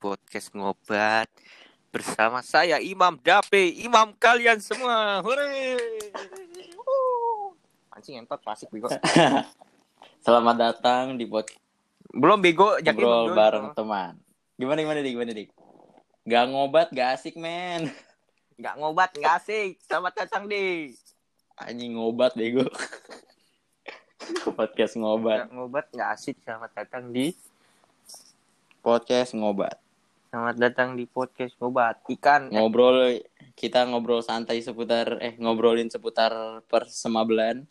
podcast ngobat bersama saya Imam Dape, imam kalian semua. Hore. Anjing entot klasik bego. Selamat datang di podcast Belum bego, jadi ngobrol bareng teman. Gimana gimana dik, gimana dik? Gak ngobat, gak asik men. Enggak ngobat, enggak asik. Selamat datang di Anjing ngobat bego. podcast ngobat. Enggak ngobat, enggak asik. Selamat datang di Podcast ngobat. Selamat datang di podcast ngobat. Ikan eh, Ngobrol kita ngobrol santai seputar eh ngobrolin seputar persemablan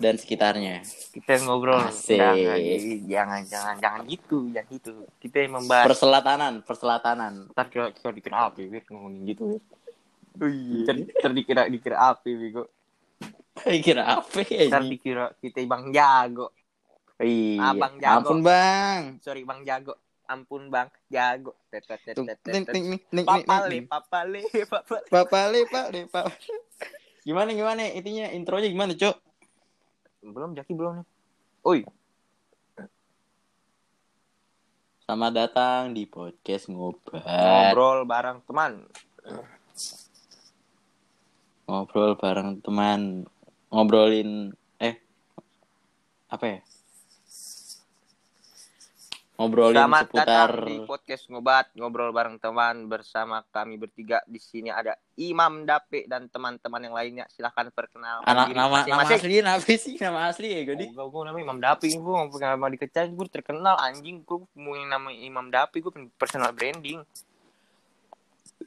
dan sekitarnya. kita ngobrol Asik. jangan jangan jangan jangan gitu jangan gitu kita yang membahas Perselatanan, perselatanan. ntar kira kira dikira apa ya ngomongin gitu ntar, ntar dikira dikira apa bego Kira apa ya? ntar dikira kita bang jago Iya. Abang jago. Ampun bang. sorry bang jago ampun bang jago papale papale papale Bapak le, Pak le, Pak. Gimana gimana intinya intronya gimana, Cok? belum jaki belum nih oi Selamat datang di podcast ngobat. ngobrol bareng teman Ngobrol bareng teman. Ngobrolin eh apa ya? Ngobrolin Selamat seputar datang di podcast ngobat ngobrol bareng teman bersama kami bertiga. Di sini ada Imam Dape dan teman-teman yang lainnya. Silahkan perkenalkan anak diri nama nama asli apa sih? Nama asli ya Godi? Oh, gue gue namanya Imam Dapi gue mau pengen nama dikecai gue terkenal anjing. Gue mau yang nama Imam Dapi gue personal branding.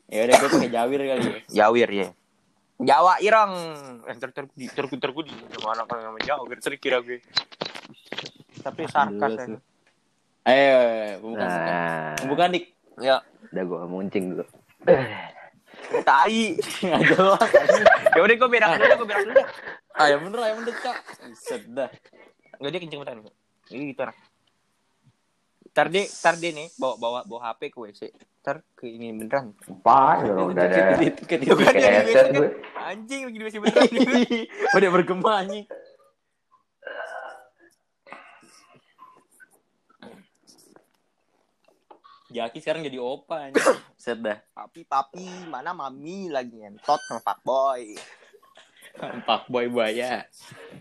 Ya udah gue pakai Jawir kali ya. Jawir ya. Jawa Irang eh ter ter ter ter, ter gue sama anak nama Jawir ter gue. Tapi sarkas bukan bukan. Nah, Bukan dik. ya udah gue muncing dulu. tai Nggak jelas. ya udah gue berak dulu gue berak dulu. Ayo bener, ayo bener, Cok. Buset dah. Nggak dia kenceng banget nih. Ini gitu orang. Ntar dia, ntar dia nih bawa bawa bawa HP ke WC. Ntar ke ini beneran. Apa? Ya udah ada Tuh kan dia. Anjing lagi di WC beneran. Udah bergema anjing. Jaki sekarang jadi opa anjing. Set dah. papi papi mana mami lagi ngentot sama pak boy. Pak boy buaya.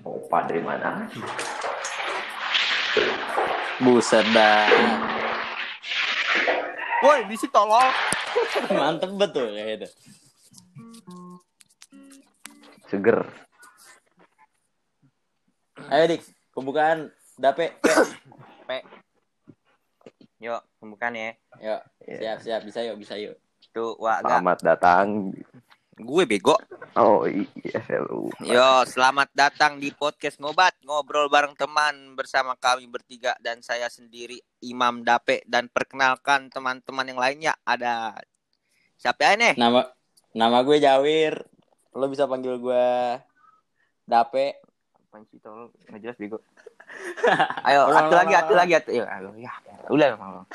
Opa dari mana? Buset dah. Woi, di situ tolong. Mantep betul kayak itu. Seger. Ayo dik, pembukaan dape. P. Yuk, pembukaan ya. Yuk, Ya. siap siap bisa yuk bisa yuk. Tuh, wah. Selamat datang. Gue bego. Oh iya, lupa. Yo, selamat datang di podcast ngobat ngobrol bareng teman bersama kami bertiga dan saya sendiri Imam Dape dan perkenalkan teman-teman yang lainnya ada siapa ya nih? Nama nama gue Jawir. Lo bisa panggil gue Dape. Apaan sih tolong nggak jelas bego. Ayo, Ulang, atu ulang, lagi, ulang, atu lagi, atu. Ya, ya. Udah, ulang.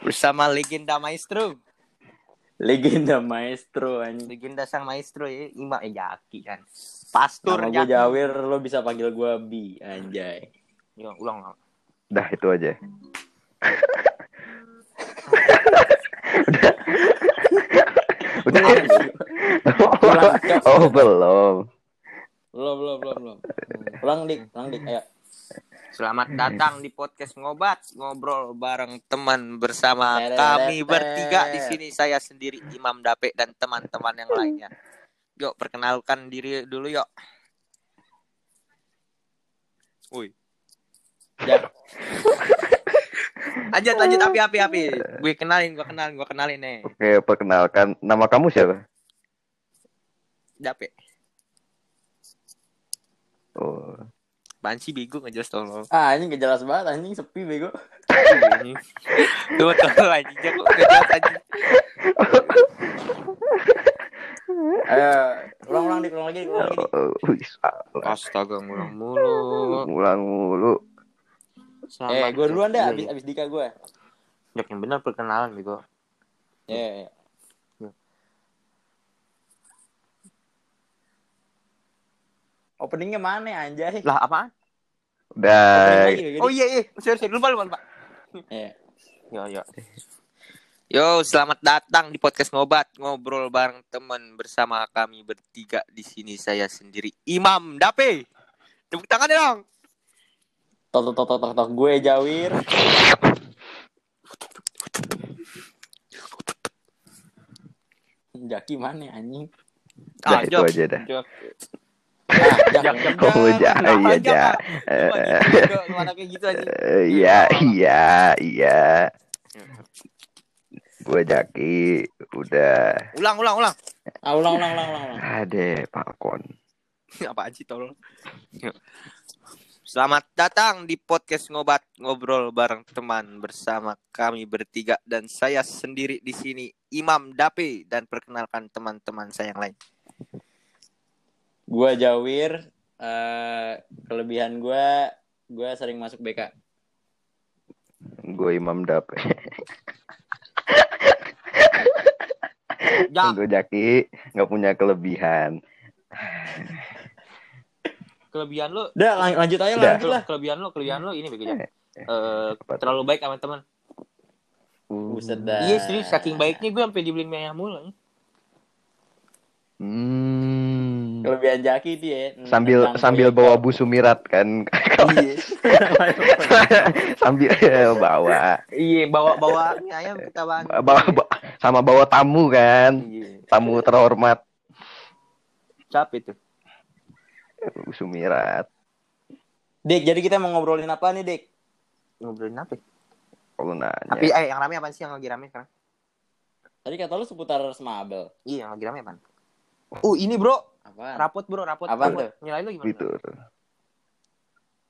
Bersama legenda maestro, Legenda maestro anjing. legenda sang maestro ya, Imam eh Jaki kan. Pastur Nama gue. Jawir, lo bisa panggil gue Bi, anjay. Yo, ulang, ulang. Dah itu aja. udah. Ulang, Cok. oh belum. Belum, belum, belum, belum. Ulang dik, ulang dik, ayo. Selamat datang di podcast ngobat ngobrol bareng teman bersama kami bertiga di sini saya sendiri Imam Dape dan teman-teman yang lainnya. Yuk perkenalkan diri dulu yuk. Woi. Ya, Lanjut lanjut api api api. Gue kenalin gue kenalin gue kenalin nih. Oke, perkenalkan nama kamu siapa? Dape. Oh, Bansi bego nggak jelas tolong. ah anjing gak jelas banget, anjing sepi bego. Tuh tolong anjing jago nggak jelas anjing. Ayo, ulang, ulang dik, ulang lagi, ulang lagi. Salah. Astaga ngulang mulu. Ngulang mulu. Eh, gue duluan dah, abis, abis Dika gue. Jok, yang benar perkenalan bego. Ya, ya. Openingnya mana anjay? Lah apaan? Udah. Lagi, Oh iya iya, sorry sorry lupa lupa lupa. Ya. Yo yo. Yo, selamat datang di podcast ngobat ngobrol bareng teman bersama kami bertiga di sini saya sendiri Imam Dape. Tepuk tangan dong. Tok tok tok tok tok gue Jawir. Jaki mana anjing? Dah, itu Jok. aja dah. Ah, Jak, jak. jak. Oh, iya, Jak? ja. Cuma gitu. Gimana kayak gitu aja. Eh, Iya, iya, iya. Gue Jaki, udah. Ulang, ulang, ulang. Ah, ulang ulang ulang ulang. ulang. Ade, Falcon. Apaan sih tolong. Selamat datang di podcast ngobat ngobrol bareng teman bersama kami bertiga dan saya sendiri di sini Imam Dape dan perkenalkan teman-teman saya yang lain. Gue Jawir. eh kelebihan gue, gue sering masuk BK. Gue Imam Dap. Ya, Gue Jaki, nggak punya kelebihan. kelebihan lu Udah lang- lanjut aja Udah. lanjut lah. kelebihan lu, kelebihan lu ini begitu. Eh, Eh terlalu baik sama teman. Buset dah. Iya serius saking baiknya gue sampai dibeliin mie ayam mulu. Hmm. Kelebihan Jaki itu ya. Sambil sambil bawa Bu Sumirat kan. Iya. sambil bawa Iya, bawa bawa mie ayam kita bang. bawa bawa- sama bawa tamu kan. Iya. Tamu terhormat Capek tuh. Bu Sumirat. Dik, jadi kita mau ngobrolin apa nih, Dik? Ngobrolin apa? ya? Kalau nanya. Tapi eh yang rame apa sih yang lagi rame sekarang? Tadi kata lu seputar Smabel. Iya, yang lagi rame apa? Uh, ini bro, Apaan? rapot bro, rapot. Rapot. tuh? Nilai lu gimana? gitu.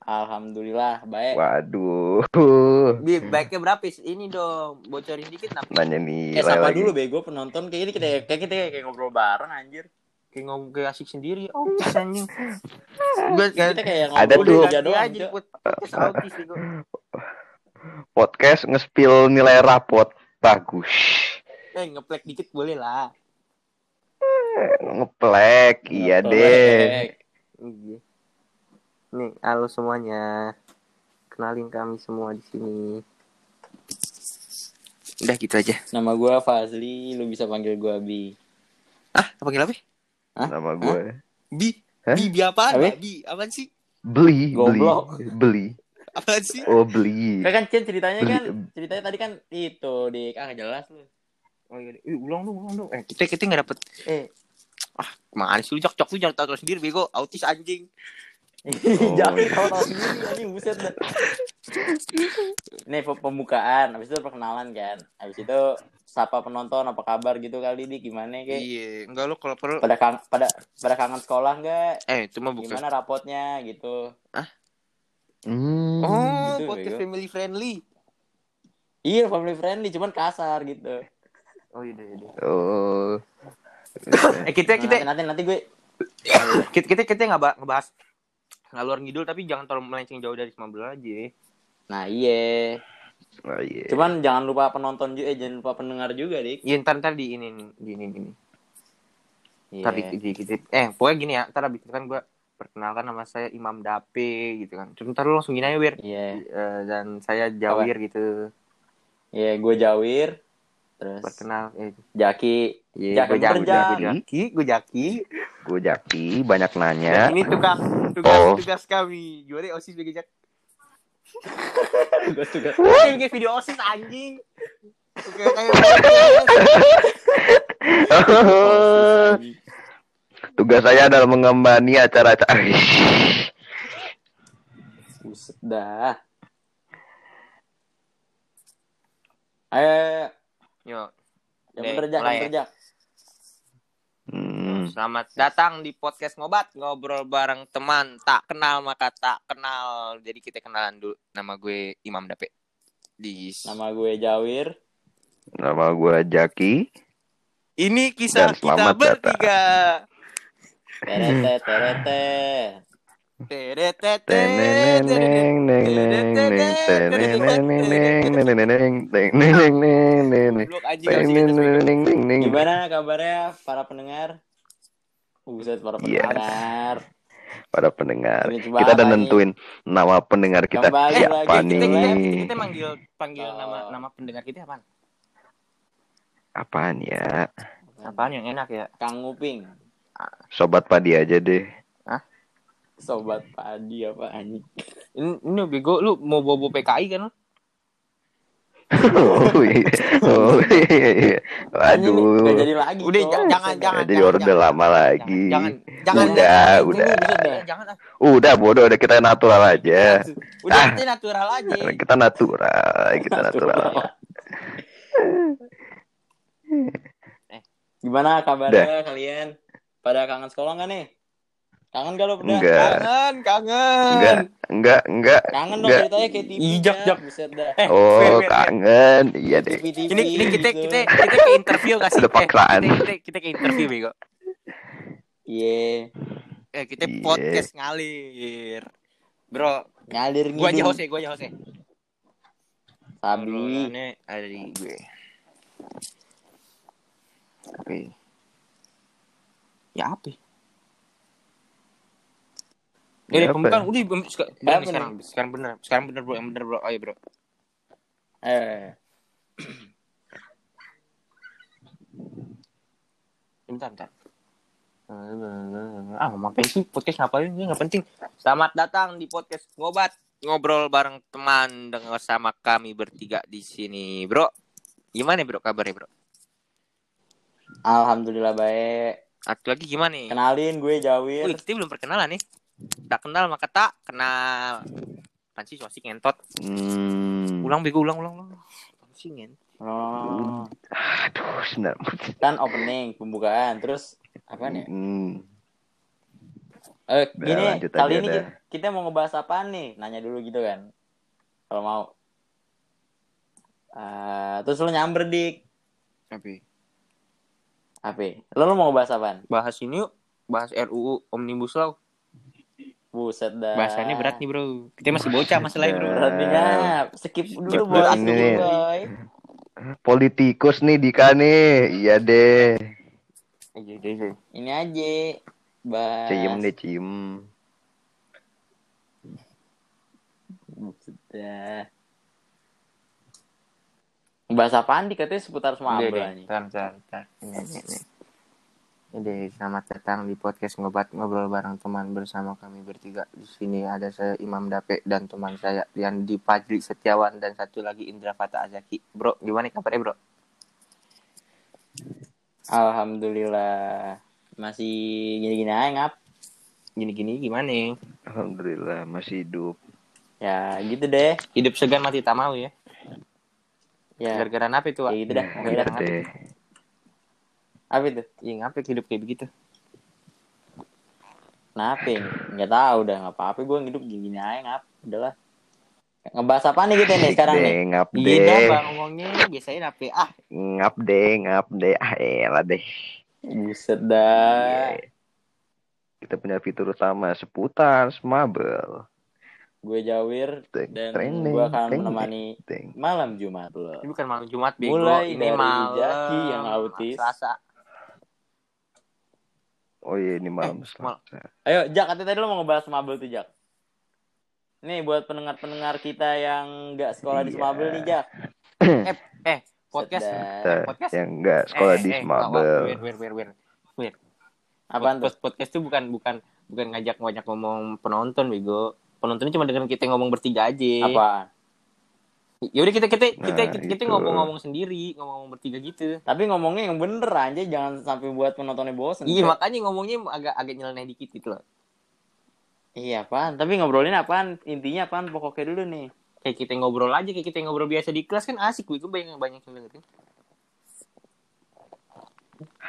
Alhamdulillah, baik. Waduh. Bi, baiknya berapa? Ini dong, bocorin dikit nah. Nanya nih. Eh, sapa dulu bego penonton kayak ini kita kayak kita kayak ngobrol bareng anjir. Kayak ngomong kayak asik sendiri. Oh, anjing. Gue kan Kita kayak Ada ngobrol tuh. aja doang. aja podcast. Podcast nge-spill nilai rapot. Bagus. Eh, ngeplek dikit boleh lah. Ngeplek. Iya deh. Iya. Nih, halo semuanya. Kenalin kami semua di sini. Udah gitu aja. Nama gua Fazli, lu bisa panggil gua Bi. Ah, panggil apa? Hah? Nama gue. Bi. Hah? Bi, bi? Apa? Bi, apaan sih? Beli. Beli. Goblok. Beli. Apaan sih? Oh beli. Kan Cen ceritanya Beli- kan ceritanya tadi kan itu Dik. Ah, jelas lu. Oh iya, eh, ulang dong, ulang dong. Eh, kita kita nggak dapet. Eh, Ah, ke mana sih lu cok cok lu jangan tahu sendiri bego, autis anjing. jangan tahu-tahu sendiri anjing buset dah. Ini pe- pembukaan, habis itu perkenalan kan. Habis itu sapa penonton apa kabar gitu kali Dik gimana kayak Iya, enggak lu kalau perlu. pada kang pada pada kangen sekolah enggak? Eh, itu mah bukan. Gimana rapotnya gitu. Hmm. Oh, Gitu, podcast bego. family friendly. Iya, family friendly, cuman kasar gitu. Oh iya, iya. iya. Oh. Eh, kita kita Nanti, nanti gue kita kita, kita nggak ba- ngebahas ngalur ngidul tapi jangan terlalu melenceng jauh dari Smabel aja. Nah, iya. Oh, iya. Cuman jangan lupa penonton juga, eh, jangan lupa pendengar juga, Dik. Iya, ntar ntar di ini nih, di ini ini. Iya. Ntar di, di, di- eh pokoknya gini ya, ntar abis itu kan gue perkenalkan nama saya Imam Dape gitu kan. Terus ntar lu langsung gini aja Wir. Iya. Eh, dan saya Jawir gitu. Iya, gue Jawir. Terus Perkenal eh Jaki. Iya, Jaki gue Jaki, Jaki, gue Jaki. Gue Jaki, banyak nanya. Dan ini tukang tugas Oh. tugas kami. Gimana osis bagi Jak? Gue juga. Kayak bikin video osis anjing. Oke, kayak Tugas saya adalah mengembani acara-acara. Buset dah. Ayo, mulai yang ya. bener Jak. Hmm. selamat datang di podcast ngobat ngobrol bareng teman tak kenal maka tak kenal. Jadi kita kenalan dulu. Nama gue Imam Dape. Di Nama gue Jawir. Nama gue Jaki. ini kisah Dan kita bertiga. Terete, terete. Gimana kabarnya para pendengar? Buset, para pendengar. para pendengar. Kita udah nentuin nama pendengar kita siapa nih? kita, panggil nama pendengar kita apa? Apaan ya? Apaan yang enak ya? Kang Nguping. Sobat padi aja deh. Sobat padi apa anjing. Ini, ini bego lu mau bobo PKI kan? oh iya. Oh iya. iya. Nggak Waduh. jadi lagi. Udah jangan jangan jangan. Jadi jangan, orde jangan. lama lagi. Jangan jangan. Udah, jangan. udah. Jangan ah. Udah bodoh, udah kita natural aja. Udah Ah. kita natural aja. Kita natural, kita natural. Gimana kabarnya kalian? Pada kangen sekolah nggak nih? Kangen gak lo pada? Enggak. Kangen, kangen. Enggak, enggak, enggak. Kangen dong ceritanya kayak TV. Ih, Jak, dah. Eh, Oh, Fer, Fer. kangen. Iya deh. TV-TV Ini ini kita gitu. kita kita ke interview gak sih? Ada paksaan. Eh, kita, kita kita ke interview bego. Iya. Eh kita Iya. podcast ngalir. Bro, Ngalir gua aja. Jose, gua aja Jose. Sabi. Obrolannya ada di gue. Oke. Ya apa? Ya Ini apa? pembukaan udah bem- seka- bener sekarang sekarang. bener sekarang bener bro. Yang bener bro. Ayo bro. Eh. bentar bentar. Ah mau ngapain sih? Podcast ngapain? Ini nggak penting. Selamat datang di podcast ngobat. Ngobrol bareng teman dengan sama kami bertiga di sini. Bro gimana bro kabarnya bro? Alhamdulillah baik. Satu lagi gimana nih? Kenalin gue Jawir. Wih, kita belum perkenalan nih. Tak kenal maka tak kenal. Apaan sih sosik ngentot? Hmm. Ulang bego, ulang, ulang, ulang. Apaan sih ngentot? Oh, Aduh, sebentar. kan opening pembukaan terus apa nih? Hmm. Eh, gini kali ini kita, kita mau ngebahas apa nih? Nanya dulu gitu kan. Kalau mau. Eh, terus lu nyamber dik. Tapi Apa? Lo, lo mau ngebahas apaan? bahas ini yuk. Bahas RUU Omnibus Law. Buset dah. Bahasanya berat nih bro. Kita masih bocah masalahnya bro. Berat nih. Skip dulu Skip boy. boy. Politikus nih Dika nih. Iya deh. Iya, iya, iya. Ini aja. Bahas. Ciem deh, ciem. Buset dah. Ngebahas apaan dik? Katanya seputar deh, nih. bentar, bentar, bentar. Ini, ini, ini. Ini, selamat datang di podcast ngobat ngobrol bareng teman bersama kami bertiga. Di sini ada saya Imam Dape dan teman saya Rian Di Fajri Setiawan dan satu lagi Indra Fata Azaki. Bro, gimana kabarnya bro? Alhamdulillah. Masih gini-gini aja ngap. Gini-gini gimana? nih? Alhamdulillah masih hidup. Ya gitu deh. Hidup segan mati tak mau ya. Ya. Gara-gara apa itu? Ya gitu dah. Deh. Apa itu? Iya ngapa hidup kayak begitu? Kenapa? Nggak tahu udah nggak apa-apa. Gue hidup gini-gini aja ngap. Udahlah. Ngebahas apa nih kita nih sekarang nih? Deh, ngap Iya deh. bang ngomongnya biasanya apa? Ah, Ngap deh, ngap deh. Ah, elah deh. Buset dah. Iya. Kita punya fitur utama seputar Smabel. Gue Jawir Teng, dan teng, gue akan teng, menemani teng. malam Jumat lo. ini bukan malam Jumat bego. Mulai ini dari malam Jaki yang autis. Selasa. Oh iya, ini malam Eh, mal- Selasa. Ayo, Jak, katanya tadi lo mau ngebahas Smabel tuh, Jak. Nih, buat pendengar-pendengar kita yang nggak sekolah di Iya. Smabel nih, Jak. Eh, podcast Sedap. Kita podcast? yang enggak sekolah Eh, di eh, Smabel. Wir, wir, wir, wir. Wir. Apaan tuh? Podcast, podcast tuh bukan bukan bukan ngajak ngajak ngomong penonton bego. Penontonnya cuma dengerin kita ngomong bertiga aja. Apa? Ya udah kita kita kita Nah, kita, kita itu. ngomong-ngomong sendiri, ngomong bertiga gitu. Tapi ngomongnya yang bener aja, jangan sampai buat penontonnya bosen. Iya, makanya ngomongnya agak agak nyeleneh dikit gitu loh. Iya, apaan? Tapi ngobrolin apaan? Intinya apaan? Pokoknya dulu nih. Kayak kita ngobrol aja, kayak kita ngobrol biasa di kelas kan asik, gue banyak banyak yang dengerin.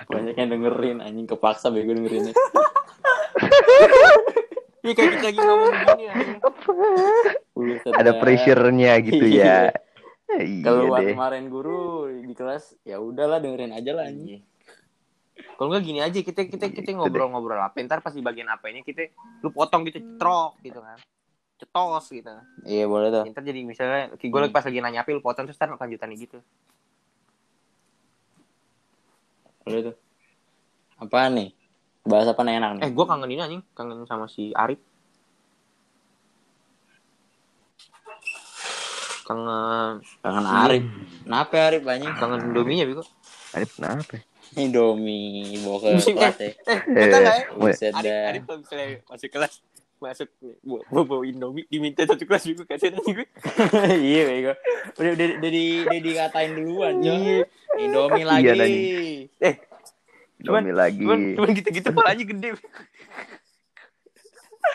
Banyak yang dengerin, anjing kepaksa bego dengerinnya. Iya kayak kita lagi ngomong begini anjing. Ada pressure-nya gitu ya. Iya Keluar deh. kemarin guru di kelas, ya udahlah dengerin aja lah anjing. Iya. Kalau nggak gini aja kita kita kita Gitu ngobrol-ngobrol apa ntar pas di bagian apa ini kita lu potong gitu cetrok gitu kan cetos gitu Iya, boleh tuh. ntar jadi misalnya gue lagi pas lagi nanya apa lu potong terus ntar lanjutannya gitu Boleh tuh. Apaan nih? Bahas apa nih enak nih? Eh, gue kangen ini anjing, kangen sama si Arif. Kangen, Kangen Arif. Kenapa Arif anjing? kangen Indominya, Biko. Arif kenapa? Indomie bawa ke kelas ya. Eh, kita ya? Weh, Buset Arif. Arif kalau misalnya masuk kelas, masuk bawa, bawa, Indomie, diminta satu kelas juga kasih nanti gue. Iya bego. Udah udah udah di udah dikatain duluan, Jo. Indomie lagi. Iya, Nani. Eh, Cuman- Indomie lagi. cuman, cuman gitu-gitu palanya gede.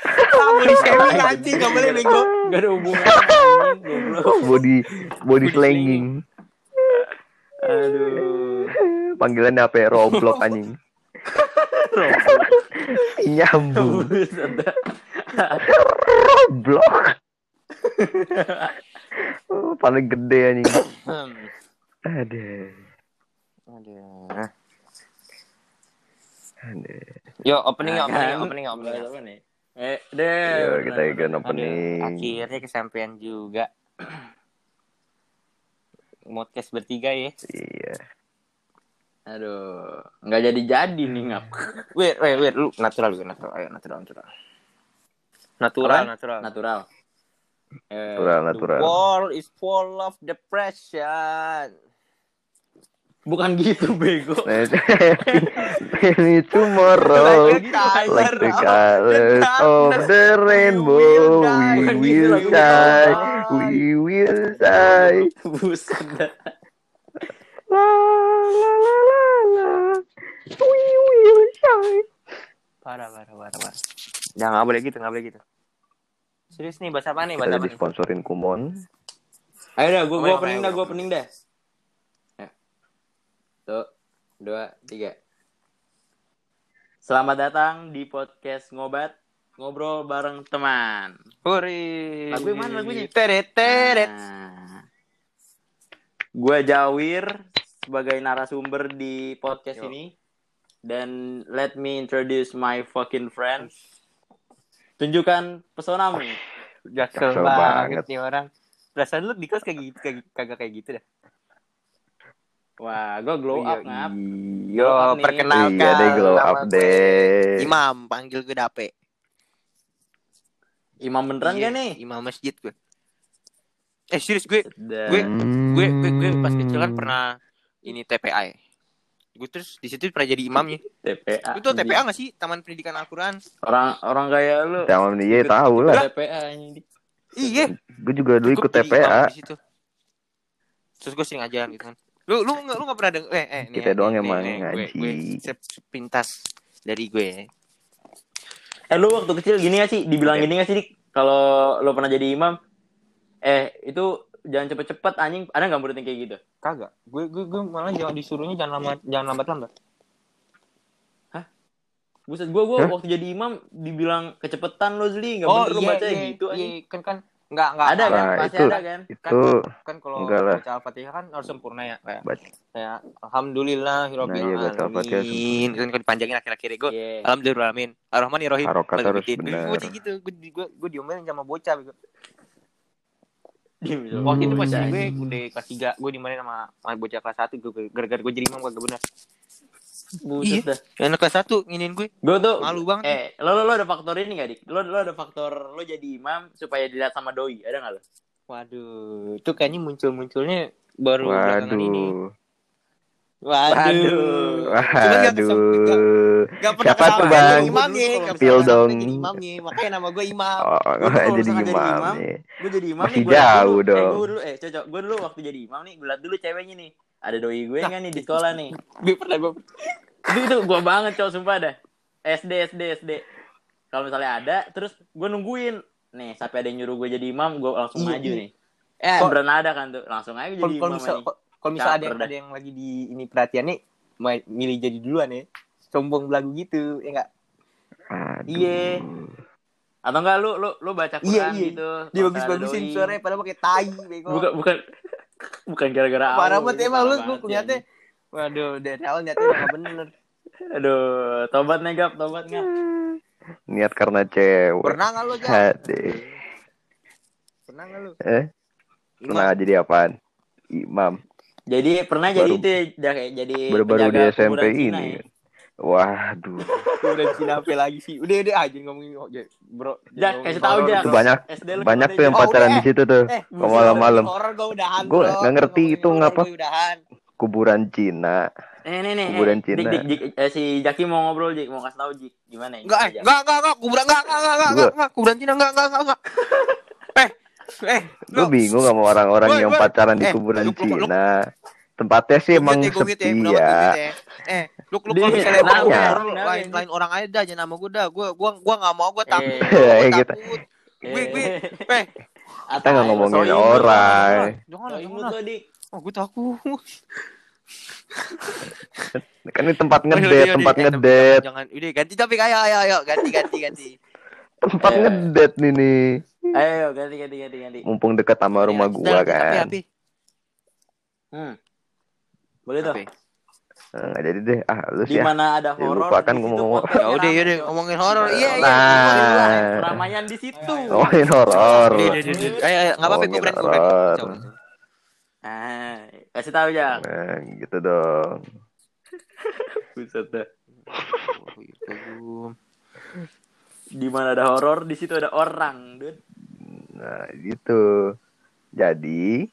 Ah, boleh shaming nanti, nggak boleh bego. Gak ada hubungan body body slanging. Aduh. Panggilan apa ya? Roblox anjing. Nyambung. Roblox. Oh, paling gede anjing. Hmm. Ada. Aduh. Ada. Yo, opening, Nah, opening, kan. opening, opening. Apa nih? Eh, deh. Yo, kita ikan Aduh, opening. akhirnya kesampaian juga. Podcast bertiga ya. Iya. Aduh, nggak jadi-jadi nih ngap. Wait, wait, wait, lu natural lu, natural. Ayo, natural, natural. Natural, Apa? natural. Natural. Eh, Natural, The natural. world is full of depression. Bukan gitu bego. Maybe tomorrow, Like the color colors of the rainbow, we will shine, we will shine. Buset dah. La la la la la, we will shine. Parah, parah, parah, parah. Jangan nggak boleh gitu, nggak boleh gitu. Serius nih, bahasa apa nih? Bahasa Kita apa disponsorin Kumon. Ayo dah, gua gua ya, opening oke, dah, oke. gua opening dah. Tuh, dua, tiga. Selamat datang di podcast ngobat ngobrol bareng teman. Hore. Lagu mana lagunya? Teret, teret. Nah, gua Jawir sebagai narasumber di podcast Yo. ini dan let me introduce my fucking friend. Tunjukkan pesonamu. Jaksel Jaksel banget banget. nih orang. Perasaan lu di kelas kayak gitu, kayak, kagak kayak gitu dah. Wah, gua glow up ngap. Yo, Glow up perkenalkan. Iya deh glow up gue deh. Imam, panggil gue Dape. Imam beneran Iya, gak nih? Imam masjid gue. Eh serius gue, gue, gue, gue, gue pas kecil kan pernah ini TPA ya. Gue terus di situ pernah jadi imamnya. TPA. Lu tau TPA gak sih? Taman Pendidikan Al-Quran. Orang orang kayak lu. Jangan dia tahu lah. TPA ini. Iya. Gue juga dulu Gue ikut TPA. di situ. Terus gue sering ajaran gitu kan. Lu lu nggak lu nggak pernah denger eh eh nih, Kita nih, doang nih, emang nih, gue, ngaji. gue sep- sepintas dari gue. Eh lu waktu kecil gini gak sih? Dibilang gini gak sih, Dik? Kalau lu pernah jadi imam, eh itu jangan cepet-cepet anjing. Ada nggak murid yang kayak gitu? Kagak. Gue gue gue malah jangan disuruhnya jangan lama jangan lambat lambat. Buset, gua gua Hah? waktu jadi imam dibilang kecepetan lo Zli, nggak bener lu baca gitu anjing. iya, kan kan nggak nggak Ada kan? Nah, Pasti itu- ada kan? Itu kan kalau Enggak lah. baca al-fatihah kan harus sempurna ya kayak kayak alhamdulillah Nah, iya, baca alamin kan kalau dipanjangin akhir-akhir gue Iya. alhamdulillah alamin arrahmanirrahim Harokat harus Gue benar. gitu gue gue gue diomelin sama bocah Hmm. waktu itu pas bocah. gue udah kelas 3 gue dimarahin sama, sama bocah kelas 1 gue gara-gara gue jadi imam kagak benar Buset dah. yang kelas 1 nginin gue Gua tuh malu banget eh lo, lo lo ada faktor ini gak dik? Lo lo ada faktor lo jadi imam supaya dilihat sama doi, ada nggak lo? waduh itu kayaknya muncul-munculnya baru belakangan ini Waduh. waduh Waduh. Gak pernah Siapa tuh, Bang? imamnya Gak pernah dong. imamnya Makanya nama gue imam Oh, Gua kalau jadi imam nih. Gue jadi imam Masih nih, jauh dulu, dong. Eh, gue dulu, eh cocok. Gue dulu waktu jadi imam nih, gue liat dulu ceweknya nih. Ada doi gue nggak nih di sekolah nih? Gue pernah gue Itu itu gue banget cowok sumpah dah. SD SD SD. Kalau misalnya ada, terus gue nungguin. Nih, sampai ada yang nyuruh gue jadi imam, gue langsung Iya, maju iya. nih. Eh beneran ada kan tuh, langsung aja jadi kalau imam misal kalau misal ada yang dah. ada yang lagi di ini perhatian nih mau milih jadi duluan ya sombong belagu gitu ya enggak. Iya. Atau enggak lu lu lu baca Quran Iya, iya. gitu. dia bagus bagusin suaranya padahal pakai tai bego Bukan bukan bukan gara-gara parah banget gitu, emang lu parah lu waduh dari awal nyatanya udah nggak bener. Aduh, tobat nih gap, tobat nggak? Niat karena cewek. pernah nggak lu? Hade. pernah nggak lu Eh, pernah jadi apaan? Imam. Jadi pernah jadi Baru- itu ya, kayak jadi Baru-baru di penjaga SMP kuburan Cina ini. ya. Waduh. Kuburan Cina apa lagi sih? Udah udah aja ngomongin oh, ya, bro. Jak, kasih tahu. Itu banyak banyak tuh yang? Oh, pacaran udah, di situ tuh. Eh, Ke malam-malam. Horor udahan. Gua ngerti itu ngapa. Kuburan Cina. Eh, nih nih. Kuburan eh, Cina. Dik, dik, Dik, eh, si Jaki mau ngobrol, Jik. Mau kasih tahu, Jik. Gimana ini? Enggak, eh, Jak? enggak, enggak, enggak, kuburan enggak, enggak, enggak, enggak, Gua- enggak, kuburan Cina enggak, enggak, enggak, enggak. Eh, eh, Gue lu- bingung sama orang-orang yang pacaran di Eh, kuburan Cina. Tempatnya sih emang gitu ya, sepi ya. ya. Eh, lu lu kalau misalnya nah, ya. orang lain lain orang aja dah jangan nama gue dah. Gue gua gua enggak mau gue takut. Eh, Gua eh, gitu. takut. Gue gue eh Kita nggak ngomongin orang. jangan jangan. Oh, gue takut. Kan ini tempat Ayo, ngedet, ayo, tempat ayo, eh, ngedet, Jangan, udah ganti topik ayo ayo ayo ganti ganti ganti. tempat Eh. ngedet nih nih. Ayo, ganti, ganti, ganti, ganti. Mumpung dekat sama rumah gua Tapi, kan. tapi, Hmm. Boleh tuh. Eh, Nggak jadi deh. Ah, lu sih. ah. mana ada Ya, horor? lupa kan di situ ngomong-ngomong. podcastnya Ya udah, ya udah ngomongin horor. Iya, iya. Nah. Keramaian di situ. Ngomongin horor. Ayo, ayo, enggak apa-apa, gue berani. Ah, kasih tahu ya. Nah, gitu dong. Buset dah. Itu. Di mana ada horor, di situ ada orang, dude. Nah, gitu. Jadi,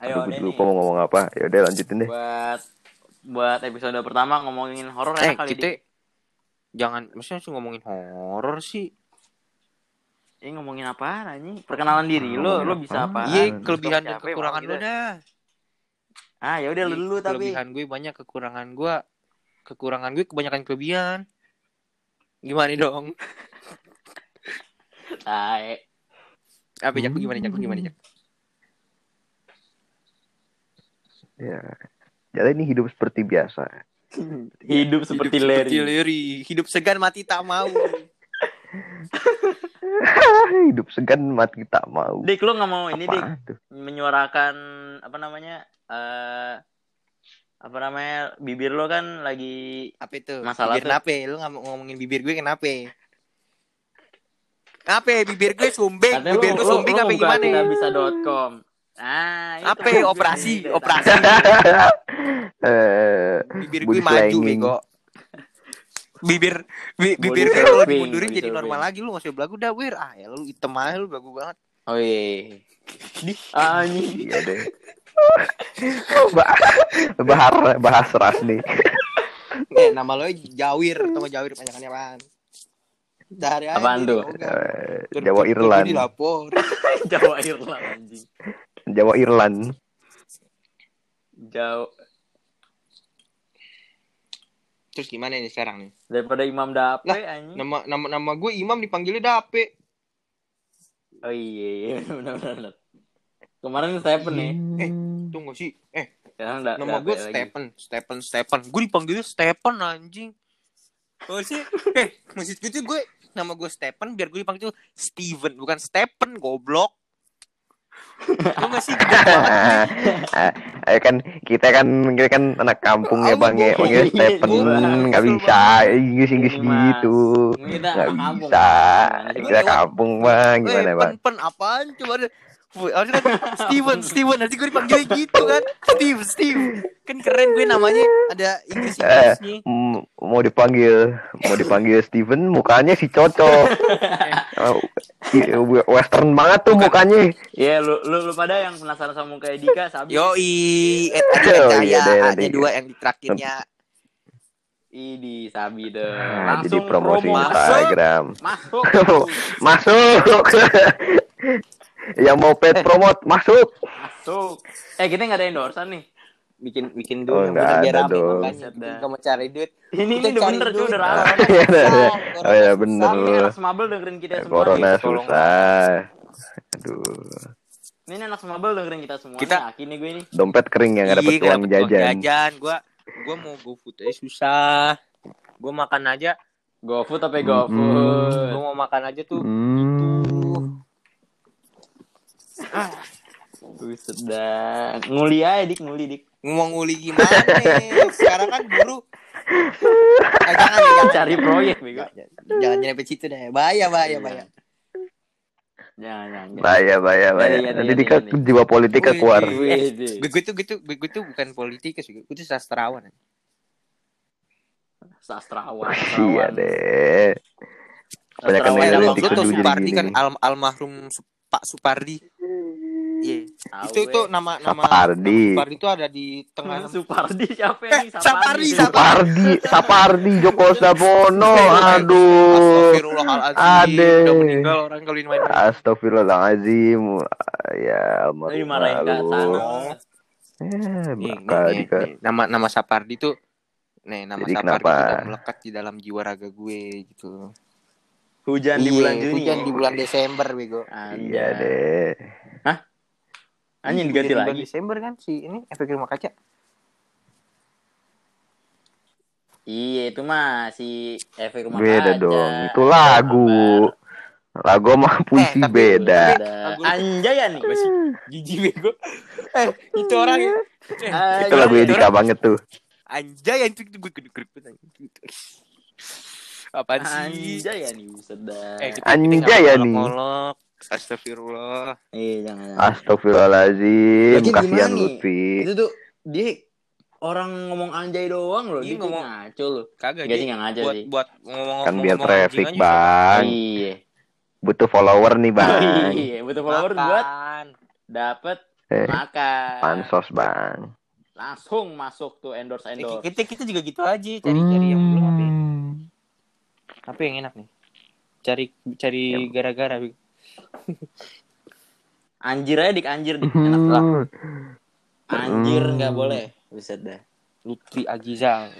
Ayo, aduh, gue lupa mau ngomong apa. Ya udah lanjutin deh. buat buat episode pertama ngomongin horor Eh, enak kali kita Dik. jangan maksudnya sih ngomongin horor sih. Eh ngomongin apa anjing? Perkenalan diri lo, lo bisa apa? Iya, kelebihan dan kekurangan kita. dah. Ah, ya udah lu dulu tapi. Kelebihan gue banyak, kekurangan gue kekurangan gue kebanyakan kelebihan. Gimana dong? Tai. Apa lu gimana Jak lu gimana Jak? Ya. Jalani hidup seperti biasa. Hidup seperti Larry. Larry. Hidup segan mati tak mau. hidup segan mati tak mau. Dik, lo nggak mau ini dik tuh? menyuarakan apa namanya? eh apa namanya? Bibir lo kan lagi Apa itu? Masalah bibir tuh. kenapa? Lu nggak mau ngomongin bibir gue kenapa? Kenapa? Bibir gue sumbing. katanya Bibir lo, gue sumbing apa gimana? kitabisa.com. Ah. Apa? Operasi, operasi. Eh, Bibir gue maju bego. Bibir bi, bibir gue kalau dimundurin body jadi normal lagi lu nggak usah belagu dah wir ah ya lu hitam aja lu belagu banget Oh iya. Di anjing. iya deh. Bah- bahar bahas ras nih. eh nama lo Jawir atau Jawir panjangannya apaan dari Apaan tuh? Eh, Jawa Irland. dilapor Jawa Irland anjing. Jawa Irland. Jauh terus gimana ini sekarang nih daripada Imam Dape Lah, anjing. nama nama nama gue Imam dipanggilnya Dape Oh iya, iya benar benar. Kemarin Stephen nih. Eh, tunggu sih eh Sekarang da, nama Dape gue lagi. Stephen Stephen Stephen gue dipanggilnya Stephen anjing oh sih eh maksud gue tuh gue nama gue Stephen biar gue dipanggil Steven bukan Stephen goblok lu gak sih gede banget Ayo kan kita kan kita kan anak kampung ya Apa, bang ya. panggil Stephen Gua- nggak bisa Inggris Inggris gitu. Nggak bisa. Gimana kita kampung bang. Gimana Eh, bang? Pen pen apaan? Coba harusnya kan Steven, Steven, nanti gue dipanggilnya gitu kan. Steve, Steve. Kan keren gue namanya. Ada Inggris-Inggrisnya M- mau dipanggil mau dipanggil Steven mukanya si Coco Oh, western banget tuh mukanya. Iya, lu, lu lu pada yang penasaran sama muka Dika, sabi. Yoi, eh, ada deh, ada nanti. dua yang diterakinnya Idi, sabi deh. Nah, jadi Langsung promosi promo. Instagram. Masuk. masuk yang mau pet promote masuk Masuk. Eh, kita nggak ada endorsean nih. bikin bikin Oh, dulu nggak biar ada rame makanya kamu cari duit Ini Kita ini udah bener duit. udah Ah, rame. iya, iya, iya. Corona Oh, iya, bener. Ini anak semabel dengerin kita semua. corona susah aduh Ini anak semabel dengerin kita semua. Kita- Yakin nih gue ini. dompet kering yang nggak dapet uang jajan jajan gua gua mau go food aja susah gua makan aja GoFood tapi Mm-mm. GoFood. gua mau makan aja tuh Hmm. Buset dah. Nguli aja dik, nguli dik. ngomong nguli gimana nih sekarang kan guru ah, jangan jangan Cari proyek bego. jangan nyampe situ deh bahaya bahaya bahaya Jangan, jangan. jangan. bahaya bahaya bahaya Iya, iya, nanti iya, dika iya. jiwa politik keluar Eh, gue tuh gue tuh gue tuh bukan politikus gue tuh sastrawan sastrawan Iya sastrawan. deh. Banyak yang yang lu, jadi Supardi kan almarhum Pak Supardi. Iya. Tahu Itu itu gue. nama nama Sapardi. nama Supardi itu ada di tengah. Supardi siapa Eh, ini Sapardi, Sapardi. Sapardi, Sapardi, Joko Sapono, aduh. Astagfirullahaladzim. Ade. Udah meninggal orang kalau ini main. Astagfirullahaladzim. Ya, Ini marahin ke almarhum sana. Eh, Nih, bakal nih, juga. nih, nama nama Sapardi tuh nih nama Jadi Sapardi kenapa? melekat di dalam jiwa raga gue gitu. Hujan di Iya, bulan Juni. Hujan ya? di bulan Desember bego. Iya deh. Anjing Iya, diganti lagi. Desember kan si ini efek rumah kaca. Iya itu mah si efek rumah Beda kaca. dong. Itu lagu. Lagu sama puisi Eh, beda. Beda. Anjay ya nih. Jijik bego. Eh, itu orang ya. Eh, Itu lagu Edika banget tuh. Anjay anjing itu gue gedek Apaan sih? Anjay ya nih dah. Eh, kita, Anjay ya nih. ngolok-ngolok. Astagfirullah. Iya jangan. Astagfirullahaladzim. Lagi Kasihan? Lutfi. Itu tuh dia orang ngomong anjay doang loh. Iya, Dia ngomong- ngaco loh. Kagak dia enggak ngaco buat sih. buat ngomong Kan biar traffic, Bang. Iya. Butuh follower nih, Bang. Iya, butuh follower buat dapat Eh, makan. pansos, Bang. Langsung masuk tuh endorse Eh, endorse. kita kita juga gitu aja cari-cari yang belum apa ya? Hmm. apa yang enak nih cari cari gara-gara Anjir aja dik anjir dik. Enak lah. Hmm. Anjir Hmm. nggak boleh. Buset dah. Lutfi Agizal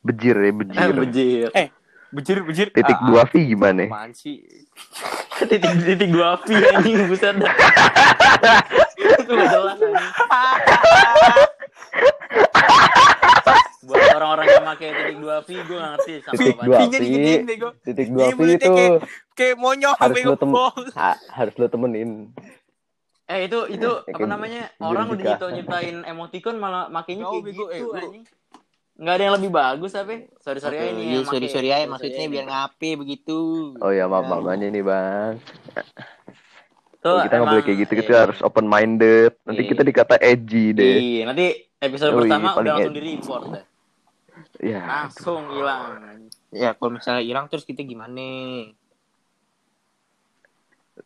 Bejir ya, Eh, bejir. bejir. eh bejir bejir Titik Ah, dua V gimana? apaan sih titik titik dua V anjing buset dah. Itu nggak jelas anjing. Buat orang-orang yang pakai titik dua V gue nggak ngerti sama Titik dua V. Titik Iya, dua V itu kayak- kayak monyong harus bego lu tem ha- harus lu temenin. Eh itu itu Ya, apa namanya? Orang udah nyipta nyiptain emoticon malah makainya Jauh, kayak bego. gitu Eh, lu- anjing. Nggak ada yang lebih bagus apa? Sorry sorry aja nih. Iya, yang sorry sorry aja sorry maksudnya aja biar nih. ngape begitu Oh ya, maaf Ya. makanya nih, Bang. Tuh, kita nggak boleh kayak gitu, kita iya. harus open minded. Nanti Iya. kita dikata edgy deh. Iya, nanti episode Oh, iya, pertama udah langsung edgy. di report. Ya, Langsung hilang. ya kalau misalnya hilang terus kita gimana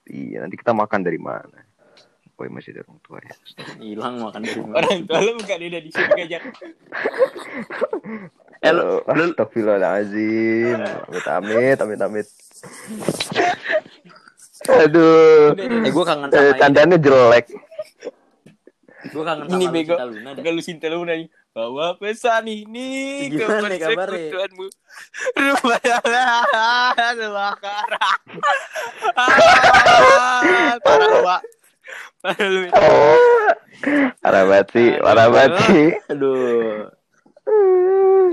iya nanti kita makan dari mana? Oh, masih ada orang tua ya. Hilang makan dari mana. orang tua lu bukan ada di sini aja Eh, lu- Oh, lu- Astagfirullahaladzim. Amit amit, amit amit. Aduh. Eh gue kangen Eh, sama candanya jelek. Gue kangen sama Ini bego. Dah. Kalau Sinta Luna nih bawa pesan ini ke Gimana nih kabarnya? persekutuanmu rumah yang kebakaran Ah, parah lu pak parah lu Oh. Parah banget sih, parah banget sih. Aduh.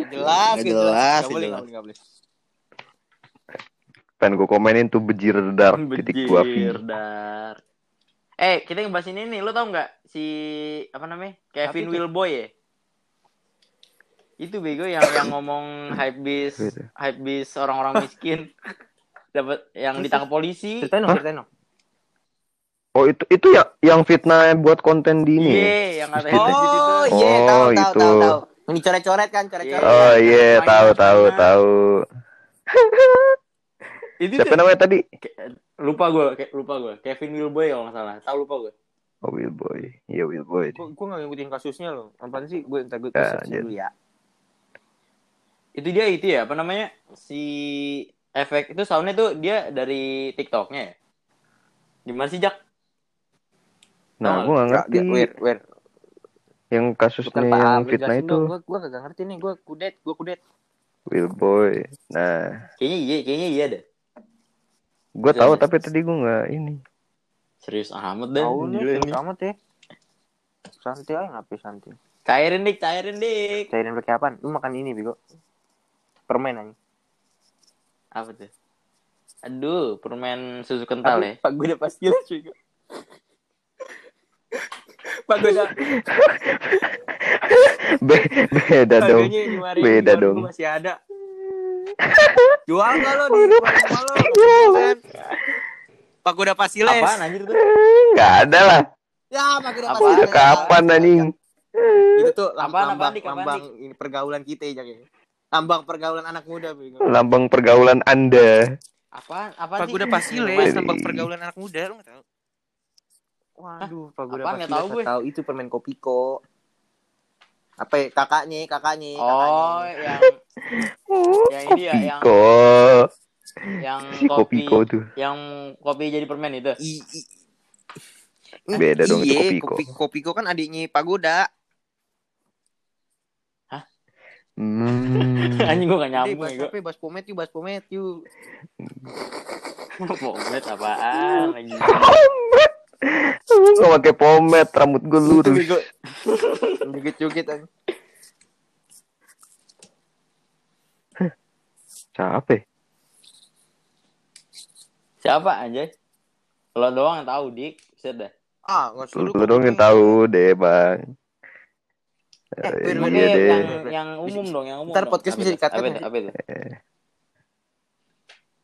Jelas nggak jelas, Nggak boleh Pengen gue komenin tuh bejir dark titik dua Bejir, dar. Eh, kita ngebahas ini nih. Lu tau nggak si apa namanya? Kevin? Wilboy ya? Itu bego yang yang ngomong hype bis, Gitu. hype bis orang-orang miskin. Dapat yang ditangkap polisi. ceritain dong ceritain dong Oh itu itu ya yang fitnah buat konten di ini. Iya, yang kata oh iya Oh, tahu tahu itu. tahu tahu yang dicoret-coret kan coret-coret Oh iya, Main tahu tahu tahu. Itu Siapa namanya tadi? Ke- lupa gue, lupa gue. Kevin Wilboy kalau nggak salah. Tahu lupa gue. Oh Will Boy. Iya Will Boy. gue nggak ngikutin kasusnya loh apaan sih gue ntar gue Ya, dulu ya Itu dia itu ya, apa namanya? Si efek itu soundnya tuh dia dari TikToknya ya. Gimana sih, Jak? Nah, gue gak ngerti Wer, wer. yang kasusnya Bukan yang fitnah itu Gue gue gak ngerti nih, gue kudet, gue kudet. Will Boy. Nah, Kayaknya iya, kayaknya iya deh. gue tahu tapi tadi gue nggak ini. Serius amat deh. Tahu nih, serius amat ya. Santai aja ngapain santai. Cairin dik, cairin dik. Cairin pakai apaan? Lu makan ini, Bego. Permen aja. Apa tuh? Aduh, permen susu kental ya. Pak gue udah pasti lah, cuy. Pak gue udah Be- beda dong. Beda dong. masih ada. Jual nggak lo di? Pak gue udah pasti les. Apaan anjir tuh? Nggak ada lah. Ya, Pak gue udah pasti Udah kapan anjing? Itu tuh lambang, apaan, lambang ini pergaulan kita ya, Jak. Lambang pergaulan anak muda, Bego. Lambang pergaulan Anda. Apaan? Apaan Pagoda sih? Pasiles, Dari- lambang pergaulan anak muda, lu nggak tahu? Waduh, Pagoda Apaan? Nggak Pasiles tahu gue. tahu itu permen Kopiko. Apa ya? kakaknya, kakaknya, Oh, kakaknya. yang yang ini ya, yang Kopiko. yang Si kopi Kopiko tuh. yang kopi jadi permen itu. I- i- Beda dong itu Iya, Kopiko. Kopi- Kopiko kan adiknya Pagoda. Hmm. Anjing gua gak nyambung ya? Bahas pomet yuk, bahas pomet yuk. Pomet apaan lagi? Gak pakai pomade, rambut gue lurus. Jukit-jukit aja. Siapa? ya? Siapa anjay? Lo doang yang tahu, Dik. Bisa dah. Ah, nggak Lu, suruh. lu dong yang tahu deh, Bang. Eh, Eh, iya deh. yang yang umum dong, yang umum. Ntar dong. podcast Apa bisa di-cut-cut Apa nggak? Apa itu? Eh,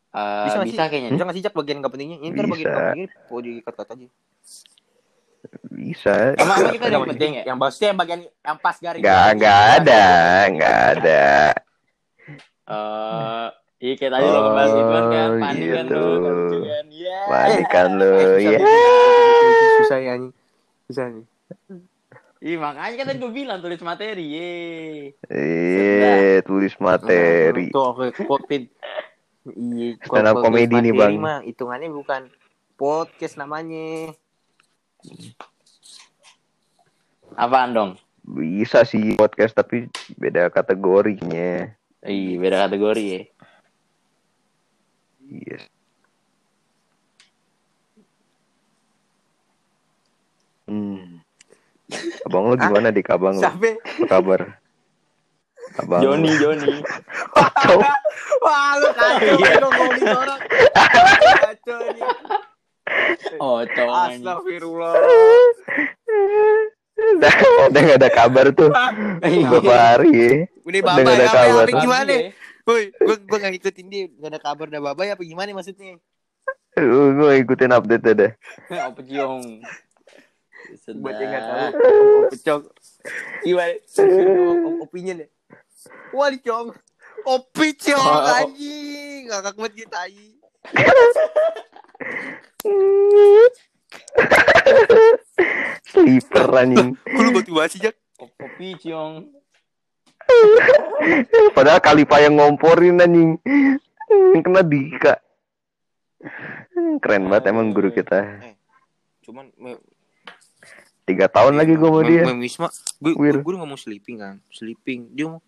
Eh, Bisa nggak bisa sih? kayaknya. Bisa nggak sih Jack bagian gak pentingnya? Ini ntar bagian Bisa. gak pentingnya mau di-cut-cut aja. Bisa. Emang emang kita ada yang penting ya? Yang bahasnya yang bagian yang pas garing. Gak, gak ada, gak ada. Eh, iya kayak tadi lo ngebahas itu kan kan, Oh, panik kan gitu. lo, lucu kan. Iya. Panik kan lu, ya. Susah ya. Susah nih. Iya makanya kan tadi gue bilang tulis materi, ye. Eh, tulis materi. Tuh, oke, COVID. Iya, Stand up comedy nih, Bang. mah hitungannya bukan podcast namanya. Apaan dong? Bisa sih podcast tapi beda kategorinya. Iya beda kategori ya. Yes. Abang lu gimana dik abang lu? Sampai Apa kabar? Abang. Joni Joni. Kacau. Wah, lu kacau Iya. ngomongin orang. Kacau ini. Oh, cowok. Astagfirullah. Udah, udah gak ada kabar tuh beberapa hari ya. Udah Udah nggak ada ya, kabar. apa gimana? Iya. Woi, gua gua gak ngikutin dia, gak ada kabar dah baba ya apa gimana maksudnya? Uh, gue ikutin update deh. Apa ciong? Buat yang gak tahu. Om Pecong. Gimana? Om opinion ya? Wah, Cong. Opi Cong Oh, anjing. Ngakak banget kita anjing. Sleeper anjing. Kok lu batu basi, Jak? Kopi ciong. Padahal Kalifa yang ngomporin anjing. Yang kena Dika. Keren banget emang guru kita. Cuman me- Tiga tahun lagi gue mau Mem- dia. Mem Wisma, gue gue ngomong sleeping kan, sleeping. Dia mau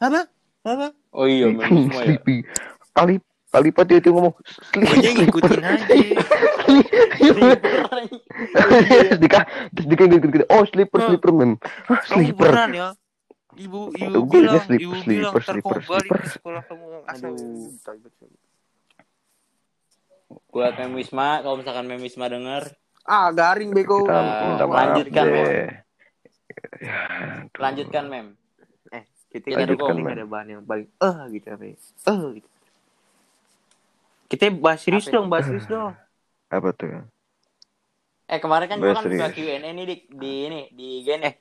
apa? Apa? Oh iya, semua ya. Sleepy. Kali Kalifa dia tuh ngomong Gue aja ngikutin aja. Dika, Dika gitu-gitu. Oh sleeper, sleeper mem. Hah, Kamu sleeper. beneran ya? Ibu, ibu gue bilang, ibu sleeper, bilang, sleeper, sleeper. ke sekolah kamu asal. Aduh. Buat Mem Wisma, kalau misalkan Mem Wisma denger, Ah, garing bego. Kita minta maaf lanjutkan, deh. lanjutkan Mem. Kita Kita dukung. dukung. ada bahan yang paling eh gitu apa ya? Eh gitu. Kita bahas serius dong, bahas serius dong. Apa tuh? Eh kemarin kan Bahas kan buka. Q&A nih di, di ini di gen eh.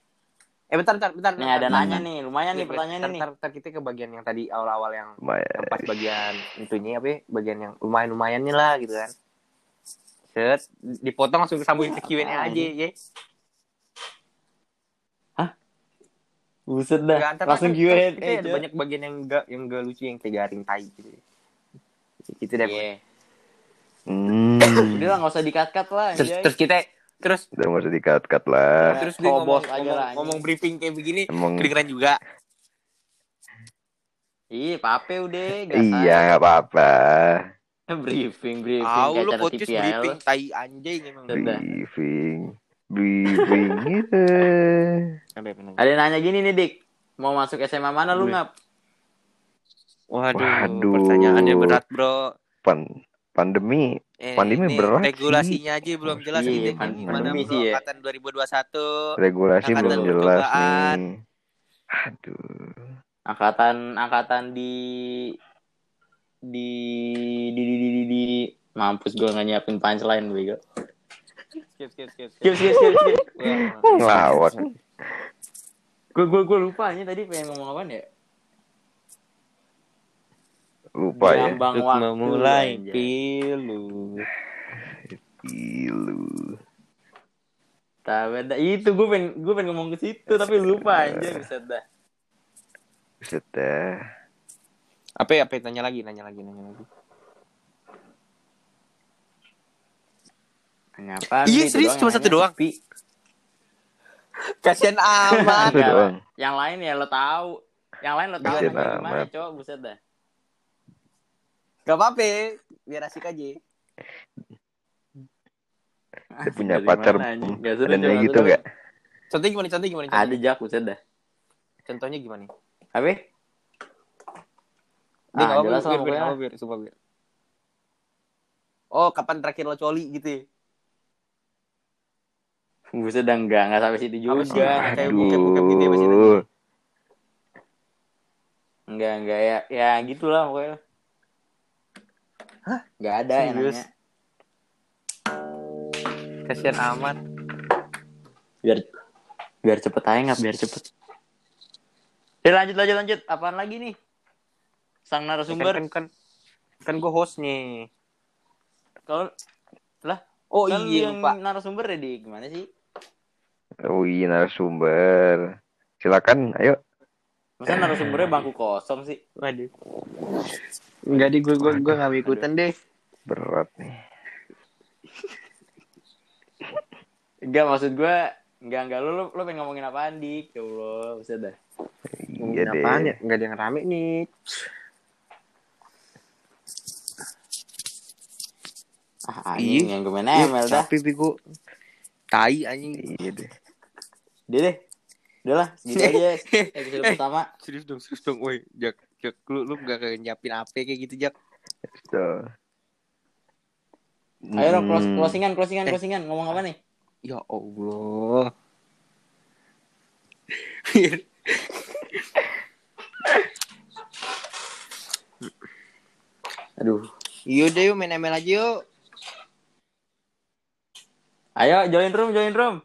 Eh bentar bentar bentar. Nih ada nanya nih, lumayan nih pertanyaannya nih. Ntar, ntar kita ke bagian yang tadi awal-awal yang pas bagian itunya apa ya? Bagian yang lumayan-lumayan nih lah gitu kan. Set, dipotong langsung sambungin ke Q&A aja ya. Buset dah, ntar langsung Q&A. Kita ada banyak bagian yang enggak yang enggak lucu yang kayak garing tai gitu. Gitu deh. Iya. Hmm. Udah lah, nggak usah dikat-kat lah. Terus anjay. terus kita terus Udah mau dikat-kat lah. terus dia ngomong, aja ngomong, ngomong briefing kayak begini Emang kedengeran juga. Ih, pape udah. iya nggak apa-apa. briefing, briefing. Tahu lu podcast TPL. briefing tai anjing emang. Briefing, briefing gitu. Ada yang nanya gini nih, Dik. Mau masuk SMA mana lu. Ngap? Waduh, Waduh. pertanyaannya berat, Bro. Pan pandemi Eh, Pandemi ini berat sih. regulasinya aja belum jelas Iya, gitu gimana pandemi sih ya. angkatan 2021. regulasi Angkatan belum jelas percobaan. nih. Aduh. Angkatan angkatan di di di di di, di, di. mampus gue nggak nyiapin punchline bego. Skip, skip, skip. Skip skip skip skip. Ngelawak. Gue gue gue lupa ini tadi pengen ngomong apa ya? Lupa ya. Jambang Untuk waktu memulai anjay. pilu. Pilu. Tak beda. Itu gue pengen gue pengen ngomong ke situ tapi lupa anjir bisa dah. Buset dah. Apa apa tanya lagi, nanya lagi, nanya lagi. Tanya apa? Iya, serius, cuma satu doang. Kasihan amat. Itu doang. Yang lain ya lo tahu. Yang lain lo tahu nanya gimana, amat. cowok buset dah. Gak apa-apa, biar asik aja. Dia punya Dari pacar dan gitu nggak? Contohnya gimana? Contohnya gimana? Ada jak buset dah. contohnya gimana? Apa? Dia Ah, jelas lah pokoknya. biar, sumpah, biar. Oh, kapan terakhir lo coli gitu ya? Buset dah enggak, enggak sampai situ juga. Kayak bokep-bokep gitu ya. Enggak, enggak ya. Ya gitulah pokoknya. Hah? Enggak ada yang Serius? nanya. Kasihan amat. Biar biar cepet aja nggak biar cepet. Ya lanjut lanjut lanjut. Apaan lagi nih? Sang narasumber. Kan, kan, kan, kan gue hostnya. Kalau lah Oh kan iya, yang lupa. narasumber ya di gimana sih? Oh iya narasumber. Silakan, ayo. Masa narasumbernya bangku kosong sih? Waduh. Enggak deh, gue gue gue gak mau ikutan deh. Berat nih. Enggak maksud gue enggak enggak lu lu, lu pengen ngomongin apaan dik? Ya Allah, bisa dah. Iya Ngomongin deh. apaan ya? Enggak ada yang rame nih. Ah, Iya. anjing yang gue main ML dah. Tapi gue tai anjing. Iya deh. Dia deh. Udah lah, segitu aja episode Eh. pertama. Serius dong, serius dong, woi. Jak, Jak, lu lu gak kayak nyiapin apa kayak gitu, Jak. So. Ayo dong, close, Hmm. closingan, closingan, Eh. closingan. Ngomong apa nih? Ya Allah. Aduh. Yaudah yuk main ML aja yuk. Ayo, join room, join room.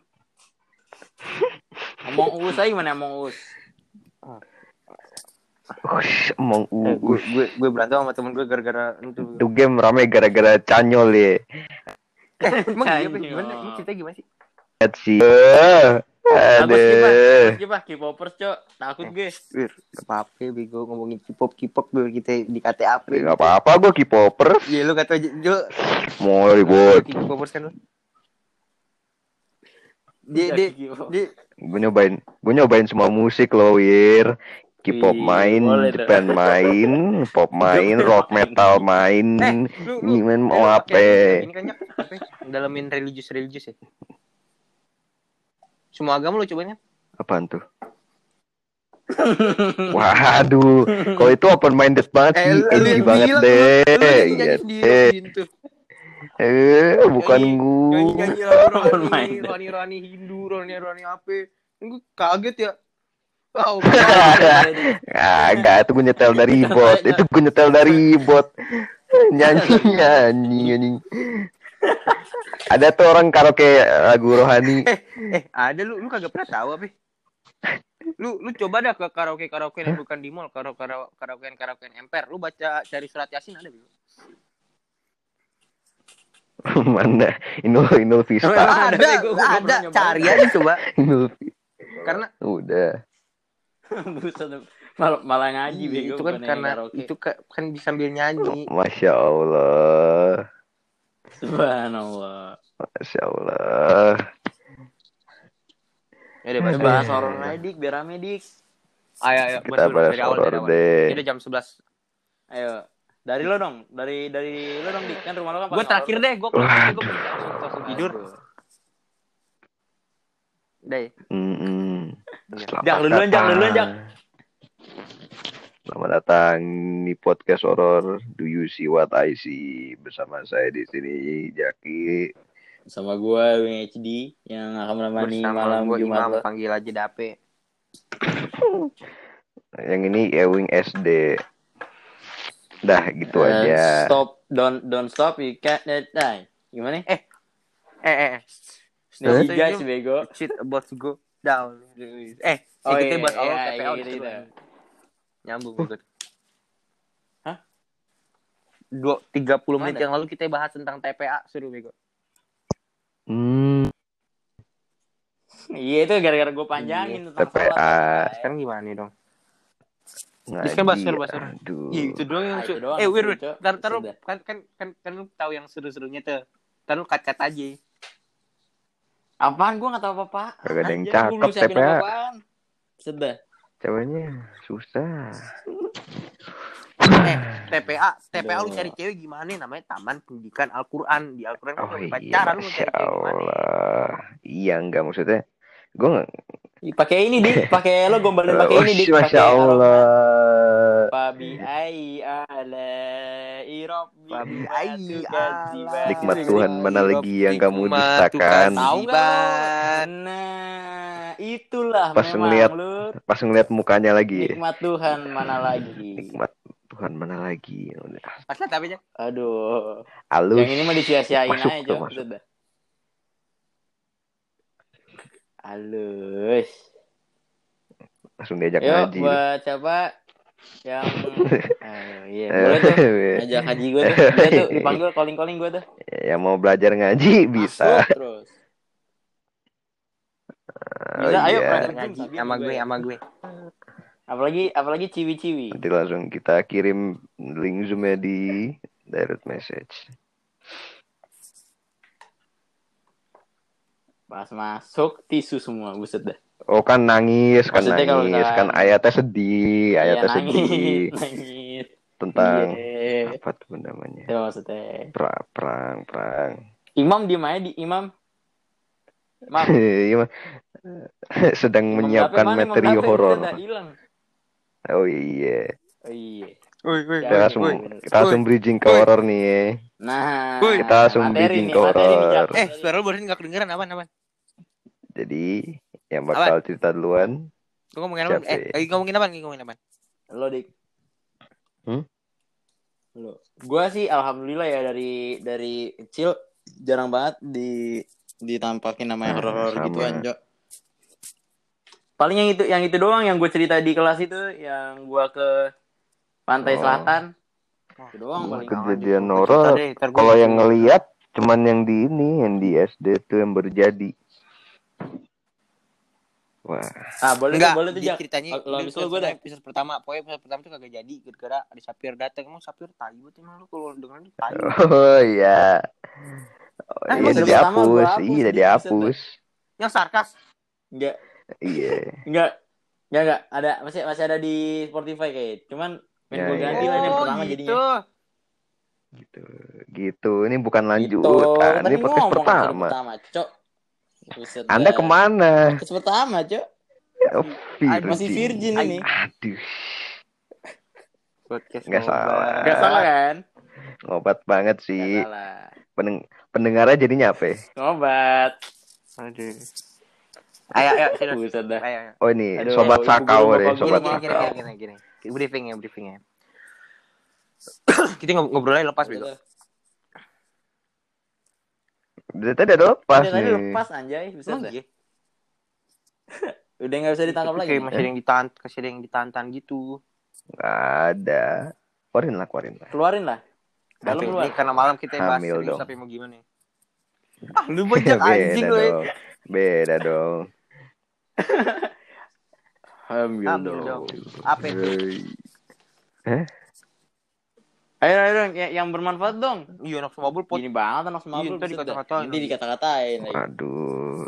Ngomong us aja gimana ngomong us? Ush, emang Eh, gue, uus. gue, gue berantem sama temen gue gara-gara itu. Itu game rame gara-gara canyol ya. Emang iya, gimana? Ini ceritanya gimana sih? Lihat sih. Eh? Aduh. Gimana K-popers, Cok? Takut gue. Wir, gak apa-apa, bego ngomongin K-pop, K-pop biar kita dikate apa? Gak apa-apa gue K-popper. Iya, lu kata aja, Jo. Mau ribut. K-popers kan lu. Dia, dia, dia, Gue nyobain, gue nyobain semua musik loh, Wir. K-pop main, boleh. Japan main, pop main, rock metal main. Eh, lu, lu, Gimana mau eh, apa? Ini kan, Jak, apa ya? Dalamin religius-religius ya? Semua agama lu cobain kan? Apaan tuh? Waduh, kalau itu open minded banget sih, edgy banget deh. Lu, lu, Iya Eh, bukan gue. Open Rani, minded. Rani-Rani Hindu, Rani-Rani apa. Gue kaget ya. Oh, Agak, itu gue nyetel dari bot. Itu gue nyetel dari bot. Nyanyi nyanyi nyanyi. Ada tuh orang karaoke lagu rohani. eh, ada lu, lu kagak pernah tahu apa? Lu lu coba dah ke karaoke karaoke yang bukan di mall, karaoke karaoke karaoke emper. Lu baca cari surat yasin ada belum? Mana? Inul Inul Vista. Ada, Ada, gua- gua ada. Cari aja coba. Inul Vista. Karena Udah. Buset, malah, malah ngaji bego. itu kan karena karaoke. itu ka- kan bisa sambil nyanyi. Masya Allah. Subhanallah. Masya Allah. Ya udah Bahas, horor aja, Dik. Biar rame, Dik. Ayo ayo Kita bahas dari awal horor dari awal. deh. Ini jam 11. Ayo. Dari lo dong. Dari dari lo dong, Dik. Kan rumah lo kan Gue terakhir deh, gue Waduh. gue langsung, langsung tidur. Ya. Mm-mm. Selamat Jak, duluan, Jak. Selamat datang di podcast horor Do You See What I See bersama saya di sini Jaki. Sama gue, Wing HD. Yang akan menemani Bersama malam gue Jumat Imam panggil aja Dape. Yang ini Ewing SD. Dah gitu Eh, aja. Stop. Don't, don't stop. You can't let die. Gimana? Eh, eh, eh. Stop. guys, bego. Shit about to go down. Eh, Oh, iya, buat awal iya, TPO gitu, gitu. gitu. Nyambung gitu. dua tiga puluh menit yang lalu kita bahas tentang TPA seru bego. Hmm, Iya itu gara-gara gue panjangin tentang TPA. Sekarang gimana nih dong? Ngaji. Terus kan basur, basur. Aduh. Iya itu doang yang Ah, itu lucu. doang Eh, wir, wir. Tar, tar, kan, kan, kan, kan lu tahu yang seru-serunya tuh. Tar lu cut-cut aja. Apaan gue gak tau apa-apa. Kagak ada yang gua belum cakep, TPA. Sudah. Ceweknya susah. Eh, TPA, TPA lu cari cewek gimana? Namanya Taman Pendidikan Al-Quran. Di Al-Quran kan Oh iya, pacaran lu cari cewek gimana? Allah. Iya, enggak maksudnya. Gue nggak. Pakai ini dik, pakai lo gombalin pakai ini dik. Masya pakai Allah. Fabi ai ala irobbi Fabi ai ala Nikmat Tuhan mana lagi yang kamu dustakan? Tahu. Nah, itulah Pas memang ngeliat- lu Pas ngeliat mukanya lagi. nikmat Tuhan mana lagi. Nikmat Tuhan mana lagi. Udah. Pas tapi. Aduh. Yang ini mah disia-siain Masuk aja, tuh, masuk. Sudah. Halus. Langsung diajak Yuk, ngaji. buat siapa yang Aduh, iya, boleh tuh. Ngajak haji gue tuh. Boleh tuh dipanggil calling-calling gue tuh. yang mau belajar ngaji bisa. Masuk terus. Oh, Bisa, ayo, iya. praktek. Ngaji sama gue, sama gue. Apalagi apalagi ciwi-ciwi. Nanti langsung kita kirim link zoomnya di direct message. Pas masuk tisu semua, buset dah. Oh kan nangis, kan Maksudnya nangis, misalkan- kan ayatnya sedih, ayatnya Iya, sedih nangis, nangis. tentang Iya. apa tuh namanya? Itu maksudnya. Perang, perang, perang. Imam diem aja di imam. Mam, Iya, sedang Imam menyiapkan mana? Imam materi horor. Oh iya, Oh iya. Woi, woi, kita langsung kita langsung bridging ke horor nih. ya. Nah. Kita langsung nih, ke horor. Eh, suara lu barusan gak kedengeran apa apa? Jadi yang bakal cerita duluan Lu ngomongin apa? Eh, lagi ngomongin apa? Lagi ngomongin apa? Lo dik. Hmm? Lo. Gua sih alhamdulillah ya dari dari kecil jarang banget di ditampakin namanya Ah, horor-horor sama. gitu Anjo. Paling yang itu yang itu doang yang gue cerita di kelas itu yang gua ke pantai Oh. selatan. Itu doang paling. kejadian horor. Kalau yang ngelihat cuman yang di ini, yang di SD tuh yang berjadi. Wah, Ah, boleh Enggak, tuh, boleh tuh Jak. ceritanya Kalau dia misalnya gua episode, dah. episode pertama, pokoknya episode pertama tuh kagak jadi gara-gara ada Sapir datang. Emang Sapir tai banget emang lu kalau dengerin tuh tai. oh iya. Oh, Ah, iya udah dihapus, hapus, iya udah dihapus. Yang sarkas. Enggak, Iya. enggak. Enggak, enggak. Ada masih masih ada di Spotify kayak. Cuman main gua ya. ganti lah ini yang Oh, pertama gitu. jadinya. Gitu. Gitu. Ini bukan lanjutan, Gitu. ini Tadi podcast pertama. pertama, Cok. Buset Anda ke mana? Podcast pertama, Cok. Oh, Masih virgin ini. Aduh, Podcast Nggak ngobrol. salah. Enggak salah kan? ngobat banget sih. salah. Pendeng pendengarnya jadinya apa ya? Ngobat. Aduh. Ayo, ayo, serius. Buset dah. Ayo, ayo. Oh ini Aduh, sobat sakau deh, Gini, sobat gini, gini, sakau. gini, gini, gini. Briefing ya, briefing ya. Kita ngob- ngobrol aja lepas, Bego. Dari tadi ada lepas Udah tadi nih. lepas anjay, buset Emang iya? Udah enggak bisa ditangkap lagi. Kayak masih ada yang ditan, kasih ada yang ditantan gitu. Nggak ada. Keluarin lah, keluarin lah. Keluarin lah. Dalam Tapi luar. ini karena malam kita bahas Hamil serius dong. tapi mau gimana? Ah, lu bajak anjing Beda lu. ya. dong. Beda dong. Hamil Hamil dong. Apa itu? Hei. Ayo, ayo dong, yang, yang bermanfaat dong. Iya, anak semabul pot. Gini banget anak semabul. Iya, dikata-katain Nanti dikata-katain. Aduh.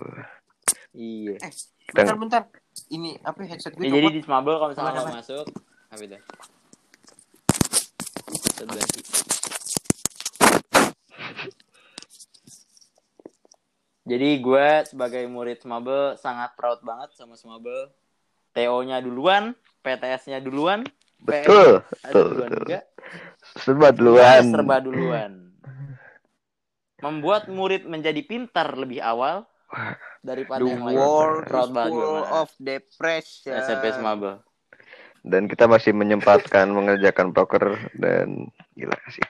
Iya. Bentar, bentar. Ini apa headset gue Ya, jadi di semabel kalau misalnya lo masuk, apa itu? Jadi gue sebagai murid Semabel sangat proud banget sama Semabel. TO-nya duluan, PTS-nya duluan, Betul. Betul. duluan betul. juga. Serba duluan. Serba duluan. Membuat murid menjadi pintar lebih awal daripada The yang lain. world sama of depression. SMP Semabel. Dan kita masih menyempatkan mengerjakan proker dan gila sih.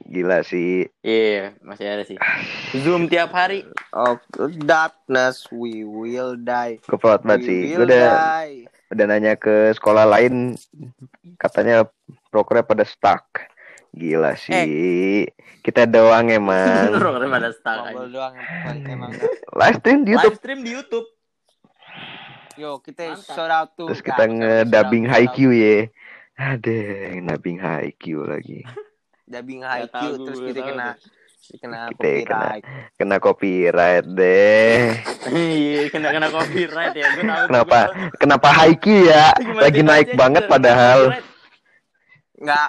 Gila sih. Iya, masih ada sih. Zoom tiap hari. Of darkness we will die. Proud banget sih. udah die. Udah nanya ke sekolah lain katanya prokernya pada stuck. Gila sih. Kita doang emang. Orang pada stuck doang emang. Live stream di YouTube. Live stream di YouTube. Yo, kita Mantap. shout out tuh. Terus kita nge-dubbing Haikyuu ya. Ada dubbing Haikyuu lagi. Dubbing Haikyuu tahu, terus kita tahu kena kena Kita kena- copyright. Kena copyright deh. Iya, kena kena copyright ya. Tahu. Kenapa? Gua- Kenapa Haikyuu ya? Gimana Lagi naik aja, banget kena padahal. copyright? Enggak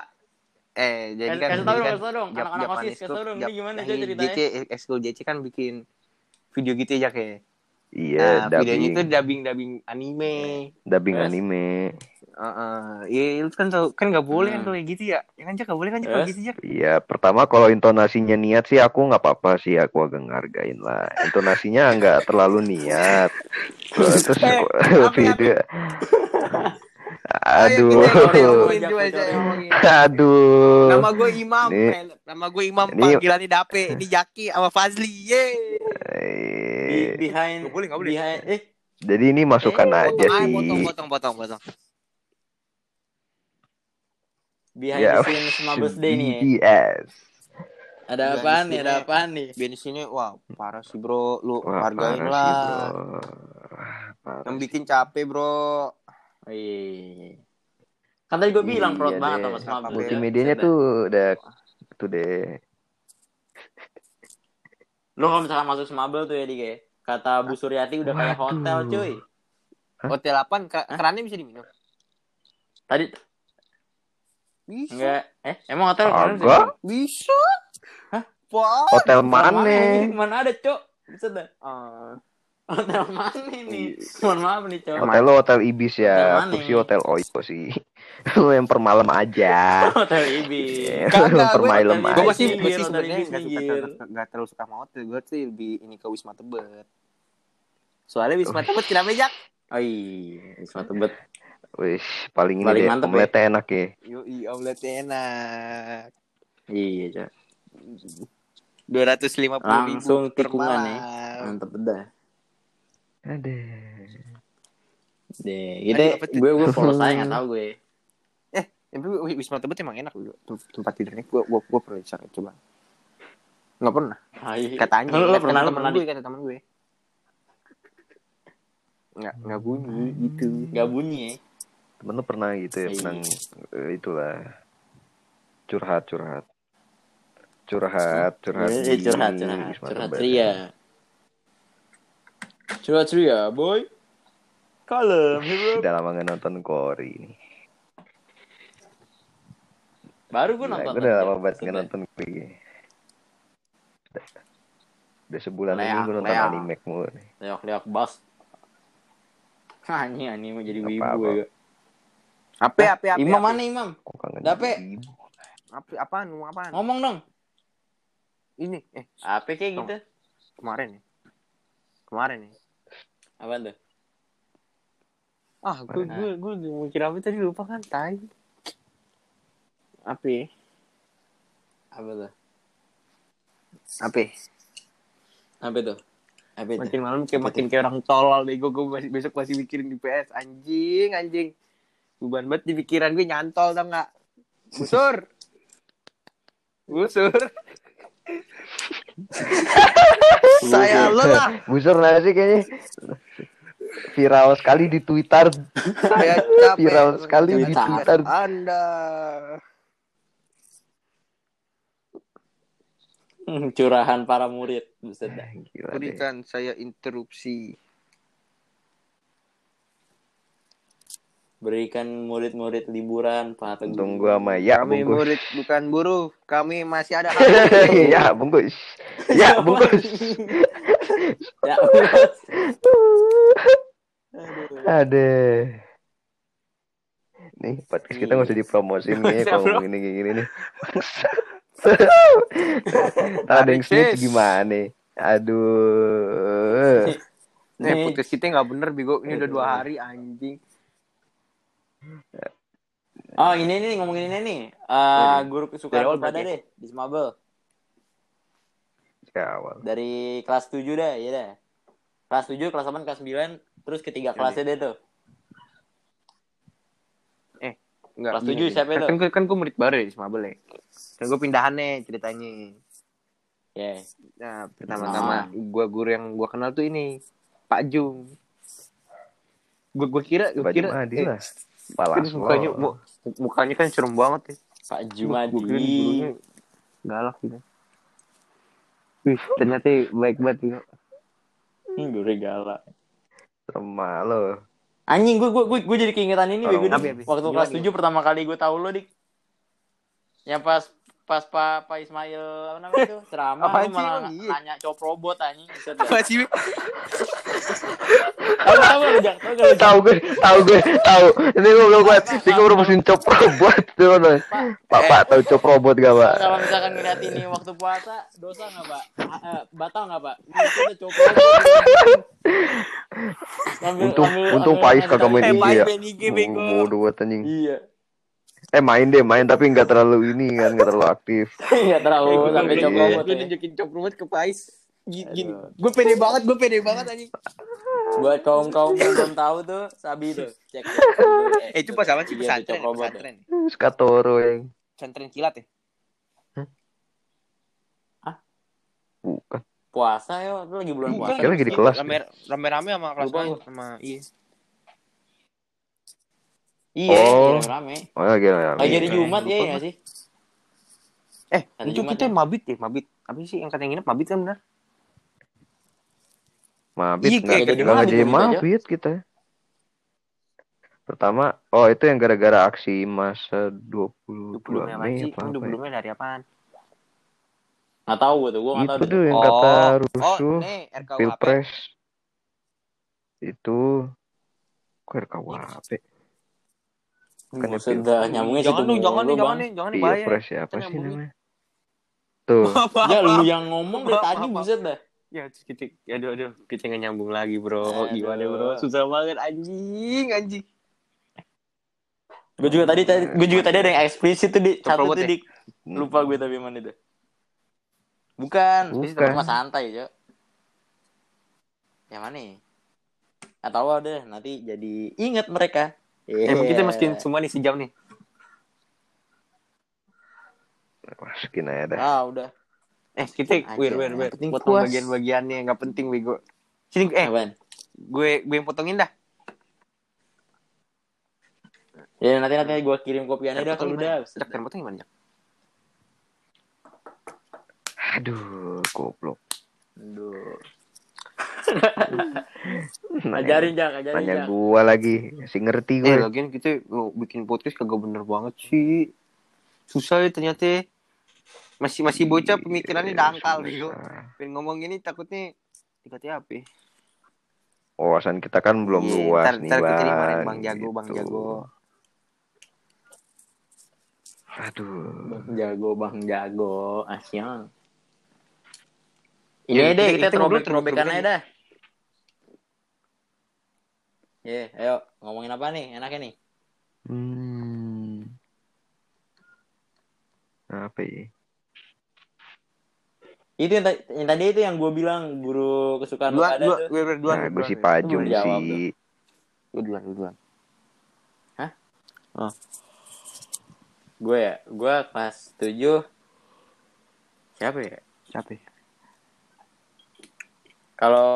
eh jadi Kasih- kan kasih tahu dong, kan kasih tahu dong. Anak-anak OSIS, kasih tahu Club, dong. Ini gimana, Jo, ini ceritanya? JC Eskul JC kan bikin video gitu aja kayak. Iya, Nah, videonya itu dubbing dubbing anime. Dubbing anime. Heeh. Iya, lu kan tahu kan nggak boleh kan Hmm. kayak gitu ya. Ya kan Jak nggak boleh kan Jak kalau Terus? gitu Jak. Iya, pertama kalau intonasinya niat sih aku nggak apa-apa sih, aku agak ngargain lah. Intonasinya nggak terlalu niat. Terus Eh, video. Ayo, Aduh, aduh. Nama gue Imam, Nih. eh, nama gue Imam, Ini- panggilannya Dape. Ini Jaki sama Fazli. Ye. Eh, behind Nggak boleh, nggak boleh. behind eh Jadi ini masukan Eh, aja Potong, sih. potong, potong, potong, potong. Behind Ya, the scenes Mabes Day nih ya. BTS. Ada Behind apaan the nih? Ada apaan nih? Band sini, wah parah sih bro, lu Wah, hargain parah lah. sih, bro. Parah Yang bikin capek bro. Iya. Kan tadi gue bilang perut Iya banget deh. sama Mabes. ya. Multimedianya tuh udah tuh deh. Lo kalau misalkan masuk Smabel tuh ya di kayak kata Bu Suryati udah kayak hotel cuy. Hah? Hotel? Ke- kerannya bisa diminum? Tadi Bisa. enggak eh emang hotel Kagak. Bisa. Hah? Wah. Hotel Mana? mana? Mana ada, Cok? Bisa dah. Ah, Hotel mana nih? Mohon maaf nih, Cok. Hotel lo hotel Ibis Hotel ya, mana aku ini? sih hotel Oyo sih. Lu yang per malam aja. Hotel Ibi. Kagak, per gue malam hotel gue aja. masih gue sih hotel sebenarnya Ibis nggak suka minggir. nggak terlalu suka sama hotel gue sih lebih ini ke Wisma Tebet soalnya Wisma Tebet kenapa Jak Oh iya, Wisma Tebet. Wih, paling ini Paling deh, mantep omeletnya enak ya. Yoi omeletnya enak Iya, Cok. dua ratus lima puluh ribu Langsung per tikungan ya. malam. Mantep dah. Ada. Deh, gitu. Gue gue follow saya nggak tahu gue. Tapi Wi- Wisma Tebet emang enak dulu Tem- tempat tidurnya gue gue gue pernah cari coba nggak pernah Hai. katanya Lo, lo kata pernah lo temen pernah gue kata temen gue nggak nggak bunyi gitu nggak bunyi ya? Temen lu pernah gitu ya, Iya. pernah eh, itulah curhat curhat. Curhat, curhat. Iya, di curhat, curhat, curhat ceria. Curhat ceria, boy. Kalem, hero. Udah lama gak nonton Kori nih. Baru gue Gila, nonton. gue udah lama banget gak Sudah. nonton Kori. Udah, udah sebulan ini Leak, gue nonton leak. anime mulu nih. Leok-leok bos. Anjing anime jadi wibu ya. Apa apa apa Imam mana Imam? Dape. ibu? apa apaan ngomong apaan Ngomong dong. ini eh Apa kayak gitu? kemarin nih kemarin nih Apa tuh? ah gue gue gue mau kira apa tadi lupa kan tai apa ya? Apa tuh? apa ya? Apa tuh? Apa itu? makin malam kayak makin kayak orang tolol deh gue gue masih besok masih mikirin di PS anjing anjing beban banget di pikiran gue nyantol tau nggak? Busur. Busur. Saya lelah Busur lah sih kayaknya. Viral sekali di Twitter. saya capek. Viral sekali di Twitter. anda. Hmm, Curahan para murid. Berikan saya interupsi Berikan murid-murid liburan Pak Teguh. Untung gua sama ya kami bungkus. murid bukan buruh kami masih ada ya bungkus. Ya bungkus. Ya, bos. Ada. Nih podcast kita nggak usah dipromosin nih kalau bro. ngomong ini kayak gini nih. Ada yang snitch gimana? Aduh. Nih, Nih, podcast kita nggak bener Bigo. Ini udah dua hari anjing. Oh ini nih ngomongin ini nih. Eh guru kesukaan pada berarti deh di Smabel. Ya, awal. Dari kelas 7 dah, ya dah. Kelas 7, kelas 8, kelas 9, terus ketiga kelasnya deh tuh. Enggak. Kelas tujuh siapa itu? Kan, kan, kan gue murid baru ya di Smabel ya. Kan gue pindahan nih ceritanya. Ya. Nah, pertama-tama gue guru yang gue kenal tuh ini Pak Jung. Gue gue kira gue Baju kira eh, kan Balas mukanya lo. mu- mukanya kan serem banget ya. Pak Jumadi. galak gitu. Wih, ternyata baik banget gitu. Hmm, guru galak. Sama lo. Anjing gue gue gue, gue jadi keingetan ini Orang bego, ya? Waktu Gimana, kelas? 7 pertama kali gue tahu lo dik. Yang pas pas Pak Pak Ismail apa namanya itu ceramah Apaan lu sih, malah iya? nanya cop robot anjing. Dah. Apa sih? Tahu tahu gak lu Jak? Tahu gak gue, tahu gue, tahu. Ini gue belum buat. Ini gue baru mesin cop robot tuh. no. Pak, pak tahu cop robot gak pak? Kalau misalkan ngeliat ini waktu puasa, dosa nggak pak? Ah, eh, batal nggak pak? Ini kita cop robot. Ambil- Untung, untung Pais kagak tahu main Eh. IG ya. Bodoh anjing. Iya. Eh main deh, main tapi nggak terlalu ini kan, nggak terlalu aktif. Iya terlalu Eh, sampai iya. robot. Gue ya. nunjukin cop robot ke Pais. Gini. Gue pede banget, gue pede banget anjing. Buat kaum kaum yang belum tahu tuh, sabi tuh cek. Eh, itu pas apa sih? Iya, Pesantren, ya. Skatoro yang Pesantren kilat ya? bukan. Puasa yo, lu lagi bulan puasa. Lagi di kelas. Rame, rame-rame sama kelas. Sama, iya. Iya, Oh. iya, rame. Oh lagi ya. Lagi hari Jumat ya, ya sih? Eh, Hari itu Jumat kita ya? mabit ya, mabit. Apa sih yang kata yang nginep mabit kan benar? Mabit Iya, nggak jadi mabit jadi aja. mabit kita. Pertama, oh itu yang gara-gara aksi masa 22 20 Mei apa apa 20 ya? Mei dari apaan? Nggak tahu gue tuh, gue nggak tahu. Itu tuh yang kata oh, rusuh nih RKUHP. pilpres. Itu kok RKUHP? Kan ya Buset pil- dah, nyambungnya jangan situ lu, jangan nih, jangan Bang. nih, jangan nih bahaya. Pilpres ya apa sih namanya? Tuh, Ya lu yang ngomong dari tadi buset dah. Ya, kita, aduh, aduh, kita nggak nyambung lagi, bro. Aduh. Gimana, bro? Susah banget, anjing, anjing. Gue juga tadi, tadi gue juga tadi ada yang eksplisit tuh di satu tuh ya? dik. Lupa gue tapi mana itu. Bukan, Bukan. itu tempat santai ya. Yang mana? ya? Nggak tahu deh, nanti jadi ingat mereka. Eh, kita Iya. masukin semua nih sejam nih. masukin aja dah. Ah, udah. Eh, kita, wir, wir, wir. Potong puas. bagian-bagiannya, nggak penting, bego. Sini, eh, Apaan? gue, gue yang potongin dah. Ya nanti nanti gue kirim kopiannya dah kalau udah. Jak, yang potong gimana, Jak? Aduh, goblok. Aduh. Ajarin jak, ajarin nanya jak. gua lagi, masih ngerti Eh, gue. lagian kita bikin podcast kagak bener banget sih. Susah ya ternyata. Masih masih bocah pemikirannya dangkal, bego. Susah. Pengen ngomong ini takutnya dikasih apa? Wawasan kita kan belum Iya, luas ntar, nih, kita Bang. Bang Jago, Bang Gitu. Jago. Aduh. Bang jago, bang jago, asyang. Iya, Ini deh kita- kita kita terobekan aja dah. Ye, ayo ngomongin apa nih? Enaknya nih. Hmm. Apa ya? Itu yang, ta- yang tadi itu yang gue bilang guru kesukaan lu Dua, pada dua, tuh. dua, dua, dua, Nah, gue dua, si. Pajung Lu sih. Lu duluan, lu duluan. Gue ya, gue kelas 7 siapa ya? Siapa? ya? Kalau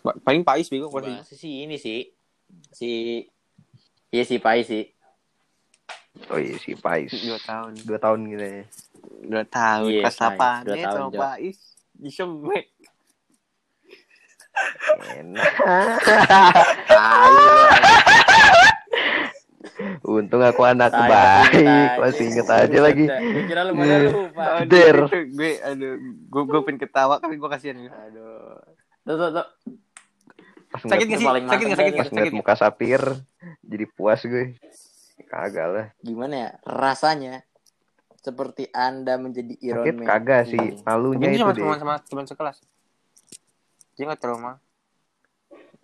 Paling Pais bego pasti. bahas sih ini sih si Iya si Pai sih. Oh iya si Pais. Dua tahun. Dua tahun gitu ya. Dua tahun. Iya, Kelas Pais. delapan. Dua Nih tahun, sama. Pais. Disemek. Enak. Untung aku anak baik, masih inget aja lagi. Gue kira lu lupa. Gue, aduh, gue, gue pengen ketawa tapi gue kasihan. Aduh. Tuh, tuh, tuh. Pas Sakit gak sih? paling Sakit gak? Sakit pas gak? ngeliat Sakit gak? muka Sapir, jadi puas gue. Kagak lah. Gimana ya rasanya seperti anda menjadi Iron Sakit Man. kagak sih, Iya. malunya itu sama deh. teman sama teman sekelas. Dia nggak trauma.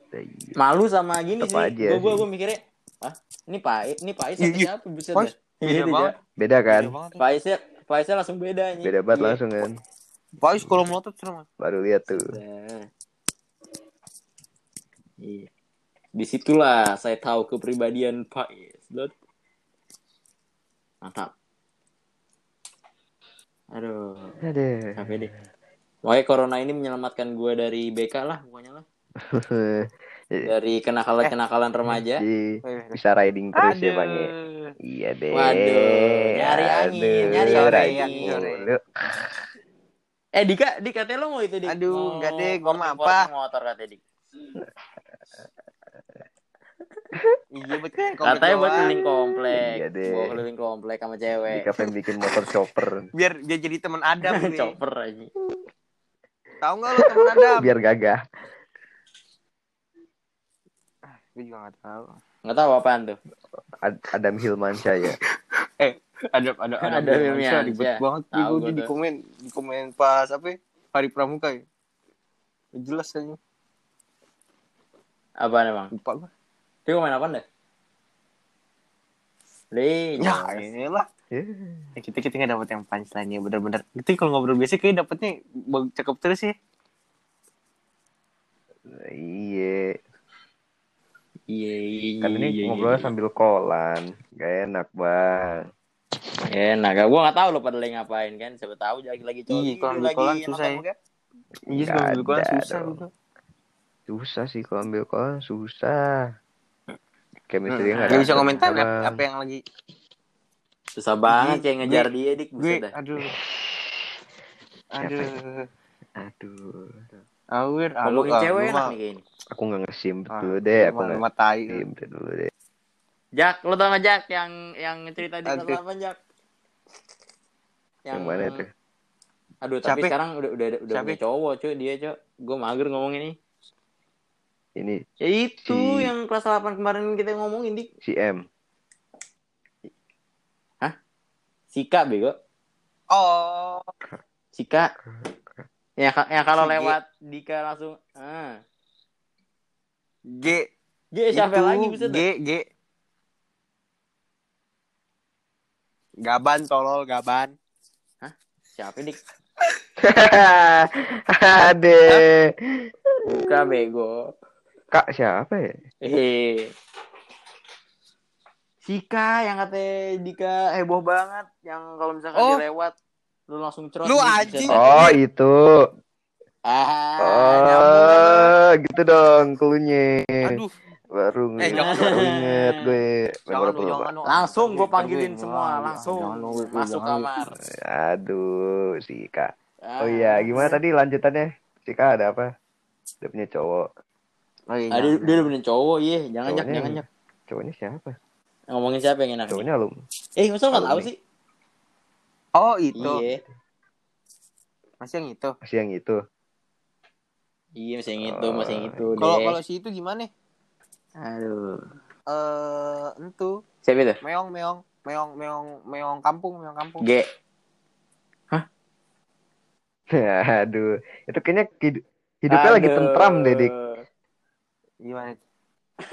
Iya. Malu sama gini Tetep sih. aja Gue gue mikirnya, ah ini Pais, ini Iya, sama iya. siapa buset Pais, dah. beda Iya, banget. Beda kan? Paisnya Paisnya langsung beda nih. Beda banget Iya. langsung kan. Pais kalau melotot serem. Baru lihat tuh. Iya. Di situlah saya tahu kepribadian Pak Isdot. Mantap. Aduh, Aduh. capek deh. Pokoknya corona ini menyelamatkan gue dari BK lah, pokoknya lah. Dari kenakalan-kenakalan remaja. Jadi, bisa riding terus ya bang ya. Iya deh. Waduh, nyari angin, Aduh, nyari riding angin. mulu. Eh Dika, Dika katanya lo mau itu Dik? Aduh, Mau enggak deh, gua mah porting- apa? motor katanya Dik. Iya betul. Katanya buat keliling komplek. Iya deh. Bawa keliling komplek sama cewek. Dika pengen bikin motor chopper. Biar dia jadi teman Adam nih. Chopper aja. Tahu nggak lu teman Adam? Biar gagah. Gue juga nggak tahu. Nggak tahu apaan tuh. Ad- Adam Hilmansyah ya. Ada ada ada Ada filmnya, ribet ya. banget Tahu gue di komen di komen pas apa ya? hari pramuka ya. Jelas kan Apaan emang? lupa gue. Dia main apaan deh? Li, Ya, jelas. inilah. Ya. Ya, kita kita nggak dapet yang punchline-nya bener-bener. Itu kalau ngobrol biasa kayak dapetnya bag- cakep terus ya. Iya. Iya, iya, Kan ini iya, ngobrolnya iya. sambil kolan. Gak enak bang. Enak, gue nggak tahu lo pada lagi ngapain kan. Siapa tahu lagi lagi coli, Iya, kalau dia ambil lagi kolan susah ya. Iya, ambil kolan susah gitu. Susah sih kalau ambil kolan susah. Chemistry Hmm, nggak Nggak bisa komentar apa, apa yang lagi Susah banget kayak ngejar gue- dia dik. gue dah. aduh aduh Aduh. awir Ngomongin cewek enak nih kayaknya. Aku nggak ngesim Ah, dulu deh. Aku nggak tai ngesim dulu deh. Jak, lo tau gak Jak yang yang cerita di kelas 8 Jak? Yang mana tuh? Aduh, tapi Siapa? sekarang udah udah udah punya cowok cuy dia cuy. Gue mager ngomongin ini. Ini Ya itu Si- yang kelas 8 kemarin kita ngomongin dik. si M. Sika bego. oh Sika. Ya, ya kalau Si G. lewat Dika langsung ah. G G siapa itu, lagi bisa G G Gaban tolol Gaban Siapa dik? Ade. Buka bego. Kak siapa ya? Eh. Sika yang katanya Dika heboh banget yang kalau misalkan Oh. dia lewat lu langsung cerot. Lu anjing. Oh itu. Ah, Oh gitu dong klunya. aduh Baru Eh, inget gue. jangan lu jangan lu Langsung gue panggilin semua, langsung jangan masuk kamar. Aduh si Kak. Ah. Oh iya gimana tadi lanjutannya? Si Kak ada apa? Dia punya cowok. Oh, iya, Ah, dia, udah bener cowok, iya. Jangan jak, Cowoknya jangan jak. Cowoknya siapa? Ngomongin siapa yang enak? Cowoknya alum. Eh, masa nggak tahu Alumni. sih? oh itu Iya, masih yang itu Masih yang itu. iya masih yang itu, masih yang itu. kalau deh. kalau si itu gimana aduh, eh entu siapa itu? meong meong meong meong meong kampung meong kampung G. Aduh. Itu kayaknya hid- hidupnya lagi Aduh. tentram deh dik. Gimana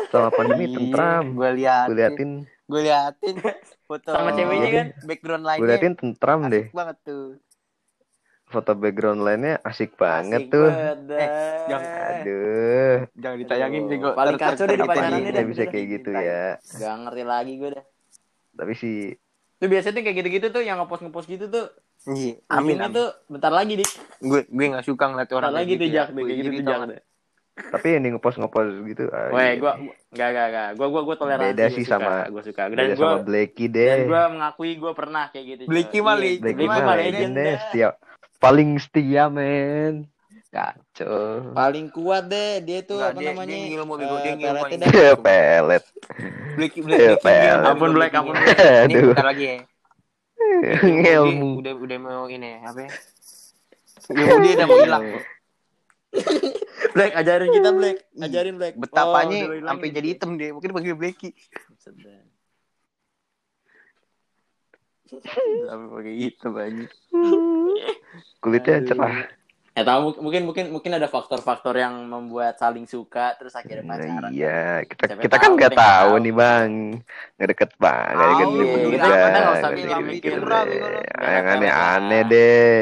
Selama pandemi tentram. gue liatin Gue liatin, gue liatin foto Sama ceweknya kan? background gue lainnya liatin tentram deh. asik banget tuh Foto background lainnya asik banget Asik tuh. banget. Eh, jangan- Aduh. jangan ditayangin Aduh, bego paling kacau deh di kita pacarannya di- Bisa kayak gitu ya. Gak ngerti lagi gue dah. Tapi sih Tuh biasanya tuh kayak gitu-gitu tuh yang ngepost ngepost gitu tuh. Iya, amin amin tuh bentar lagi dik. gue gue nggak suka ngeliat Bentar orang lagi kayak tuh gitu jak, ya. deh, kayak Gue gitu tuh jak. Nggak? tapi yang di ngepost ngepost gitu. ah, Weh, iya. gua gak gak gak. Gua gua gua toleransi. Beda sih suka, sama- gua suka. Dan Beda gua sama Blacky dan deh. gua mengakui gua pernah kayak gitu. Blacky Coy. mah Iya, legend, Blacky Blacky mah legend deh, setia paling setia men. Kacau. Paling kuat deh dia tuh Nggak, apa dia- namanya? dia ngilmu, bego, dia eh, ngilmu peletnya yang- dah. Pelet. Blacky Eh, Blacky pel. Ampun, Black, ampun, Black. Black. Ini bentar lagi ya. Ilmu. Udah udah mau ini apa ya? Ilmu dia udah mau hilang. Black ajarin kita Black, ajarin Black. Betapanya Oh, sampai jadi hitam dia. Mungkin panggil Blacky. Sampai pakai hitam aja. Kulitnya Aduh. cerah. Ya tahu mungkin mungkin mungkin ada faktor-faktor yang membuat saling suka terus akhirnya Nah, pacaran. iya, kita Siapa kita tahu, kan nggak tahu tahu. nih bang, nggak deket bang, nggak deket Tahu, deket iya, juga, kita nggak usah nggak mikir- deh. yang aneh-aneh deh.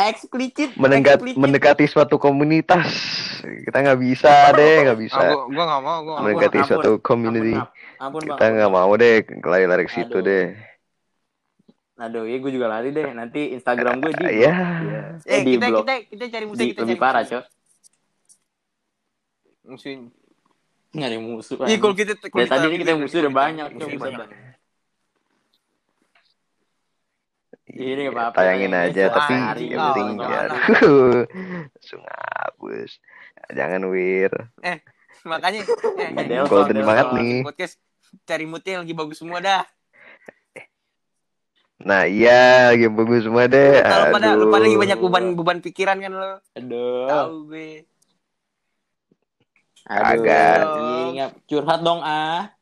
Eksplisit. eksplisit. mendekati suatu komunitas. Kita nggak bisa deh, nggak bisa. Gua, gua gak mau, gua. Mendekati ampun. suatu community. Ampun, ampun, Kita nggak mau deh lari-lari ke situ Aduh. deh. Aduh, iya gue juga lari deh. Nanti Instagram gue di Ya. Eh, di kita, blog. kita, kita cari musuh, Di, kita lebih cari parah. Cok. Musuh. Nyari musuh. Iya, kalau kita, kalau Dari tadi kita musuh udah banyak, Musuh banyak. Ini nggak apa-apa. Tayangin tayangin aja, tapi yang penting ya. Langsung hapus. Jangan wir. Makanya, eh, eh, Golden banget nih. podcast cari moodnya yang lagi bagus semua dah. Nah iya, game bagus semua deh. Kalau pada lu pada lagi banyak beban beban pikiran kan lo. Aduh. Tahu gue. Aduh. Kagak. Iya, curhat dong ah.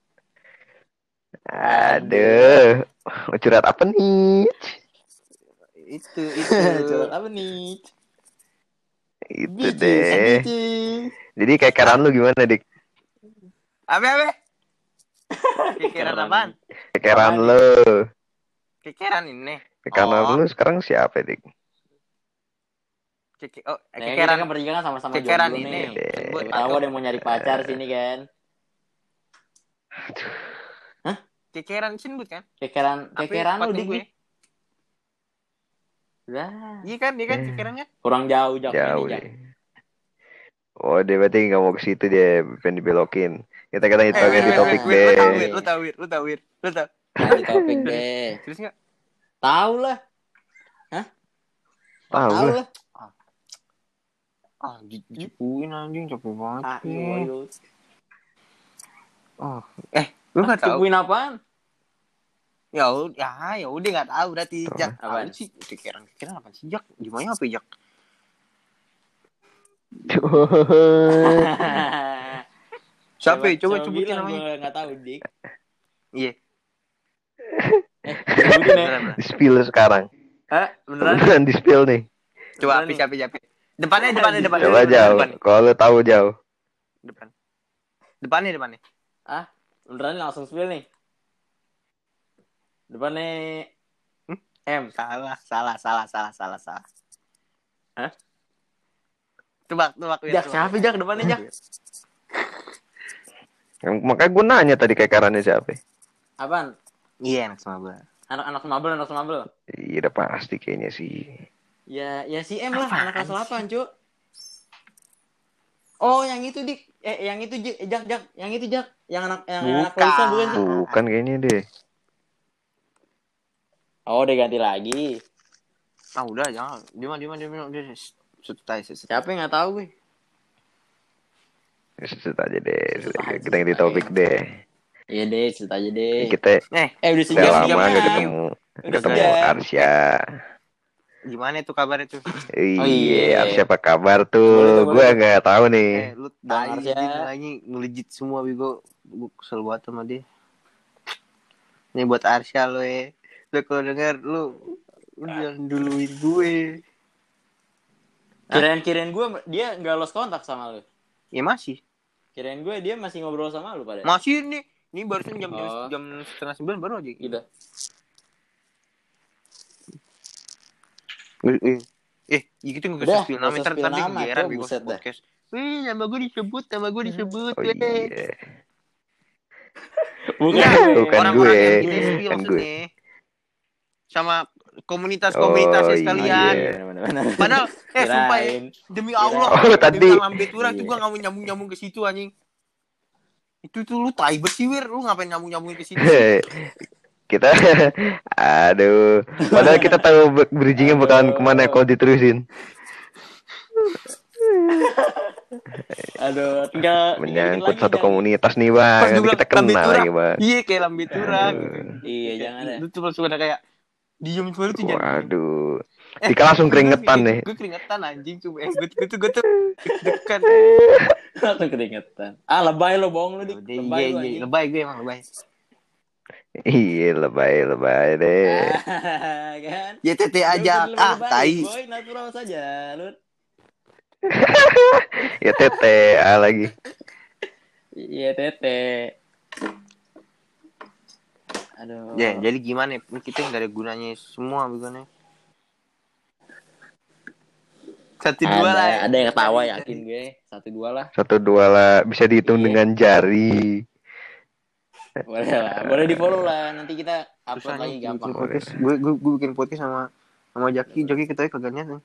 Aduh. Mau curhat apa nih? Itu itu. apa nih? Itu Bicis, deh. bicis. Jadi kekeran lu gimana, Dik? Apa apa? Kekeran apaan? Kekeran lu. Kekeran ini. Kekeran Oh. lu sekarang siapa, Dik? Keke, oh, Nah, kekeran kan pergi kan sama-sama kekeran jomblo ini. nih. Deh. Sebut Tahu ada yang mau nyari pacar sini kan. kekeran sebut kan? Kekeran, Apa kekeran lu sepatu dik. Lah, Iya kan, dia kan Eh. kan? kurang jauh jauh Jauh ini, deh. Oh, dia berarti nggak mau ke situ dia, pengen dibelokin. Kita kita itu Eh, eh, topik eh, Wir, Lu tahu, deh. Wir, lu tahu, Wir, lu tahu, lu tahu. Jangan topik deh. Terus enggak? Tahu lah. Tahu Tahu lah. Ah, di- dipuin anjing capek banget. Ah, iya, iya. Oh, eh, lu enggak tahu? Cukuin apaan? Ya ya, ya udah enggak tahu berarti. Jak, apaan sih? Kekeran, kekeran apa sih, Jak? Gimana apa, Jak? Siapa? ya? Coba sebutin bilang namanya. nggak tahu dik. Iya. Beneran, beneran. di spill sekarang. Hah? Beneran? Beneran di spill nih. Coba Beneran api, siapa, siapa? Depannya, depannya, depannya. Coba jauh. Depan, Kalau tahu jauh. depan. Depannya, depannya. Beneran nih, langsung spill nih. Depannya Hmm? M. Salah, salah, salah, salah, salah, salah. Hah? Tebak, tebak. Jak, siapa Jak depannya Jak? Yang- Makanya gue nanya tadi kekarannya siapa. Apaan? Iya, enak sama gue. Anak-anak semabel, anak semabel. Iya udah pasti kayaknya sih. Ya, ya si M lah, Apaan anak kelas 8, Cuk. Oh, yang itu dik. Eh, yang itu Jak, Jak, yang itu Jak, yang anak yang anak Bukan. polisi bukan sih? Bukan kayaknya deh. Oh, udah ganti lagi. Ah, udah, jangan. Dia mah, dia mah, dia mah, dia setai, setai. Siapa yang nggak tahu gue? Set aja deh. Kita ganti topik deh. Iya deh, cerita aja deh. Kita Eh, Eh, udah udah sejam lama gak ketemu. Udah Ketemu sejam. Arsya. gimana tuh kabarnya tuh? Iya, iya. Arsya apa kabar tuh? Gue nggak tahu nih. Eh, lu Arsya. lagi ngelejit semua Bigo. Gue kesel banget sama dia. Ini buat Arsya lo ya. Lu kalau denger lu lu jangan duluin gue. Kirain-kirain gue dia nggak lost kontak sama lu. Ya masih. Kirain gue dia masih ngobrol sama lu pada. Masih nih. Ini barusan jam Oh. jam setengah sembilan baru aja. Gitu. Eh, eh, eh gitu nggak Udah, usah spill nama, ntar nama, kegeran dah. podcast. Wih, nama gue disebut, nama gue disebut. Oh weh. iya. Bukan Iya, gue. Bukan orang-orang gue. yang maksudnya. Sama komunitas-komunitasnya Oh, sekalian. iya. Padahal, eh sumpah ya, demi Kirain. Allah, Oh, demi tadi. lambe turang Iya. juga nggak mau nyambung-nyambung ke situ anjing. Itu tuh lu tai sih, Wir. Lu ngapain nyambung-nyambungin ke situ? kita aduh padahal kita tahu bridgingnya bakalan ke mana kalau diterusin Aduh, tinggal menyangkut satu jangan- komunitas nih bang kita kenal lagi bang Iya, kayak lambe turang. Iya, jangan deh. Lu tuh langsung ada kayak diem cuma lu tuh jangan. waduh Dika langsung keringetan nih Gue keringetan anjing cuma eh gue gue tuh gue tuh deg-degan. Langsung keringetan. Ah, lebay lo, bohong lu, Dik. Lebay Iya, iya, anjing. lebay gue emang lebay. Iya lebay lebay deh. kan? YTT Lu aja. lebih Ah, tai. Boy, natural saja, lu. Ya tete ah, lagi. Iya, Tete. Aduh. Ya, jadi gimana? Ini kita nggak ada gunanya semua bukannya. Satu ada, dua lah. ya. ada yang ketawa yakin gue. Satu dua lah. Satu dua lah bisa dihitung Iya. dengan jari. Boleh lah. Boleh di follow lah. Nanti kita upload Susah lagi gampang. Gue gue gue bikin podcast sama sama Jaki. Jaki kita kagak niat nih.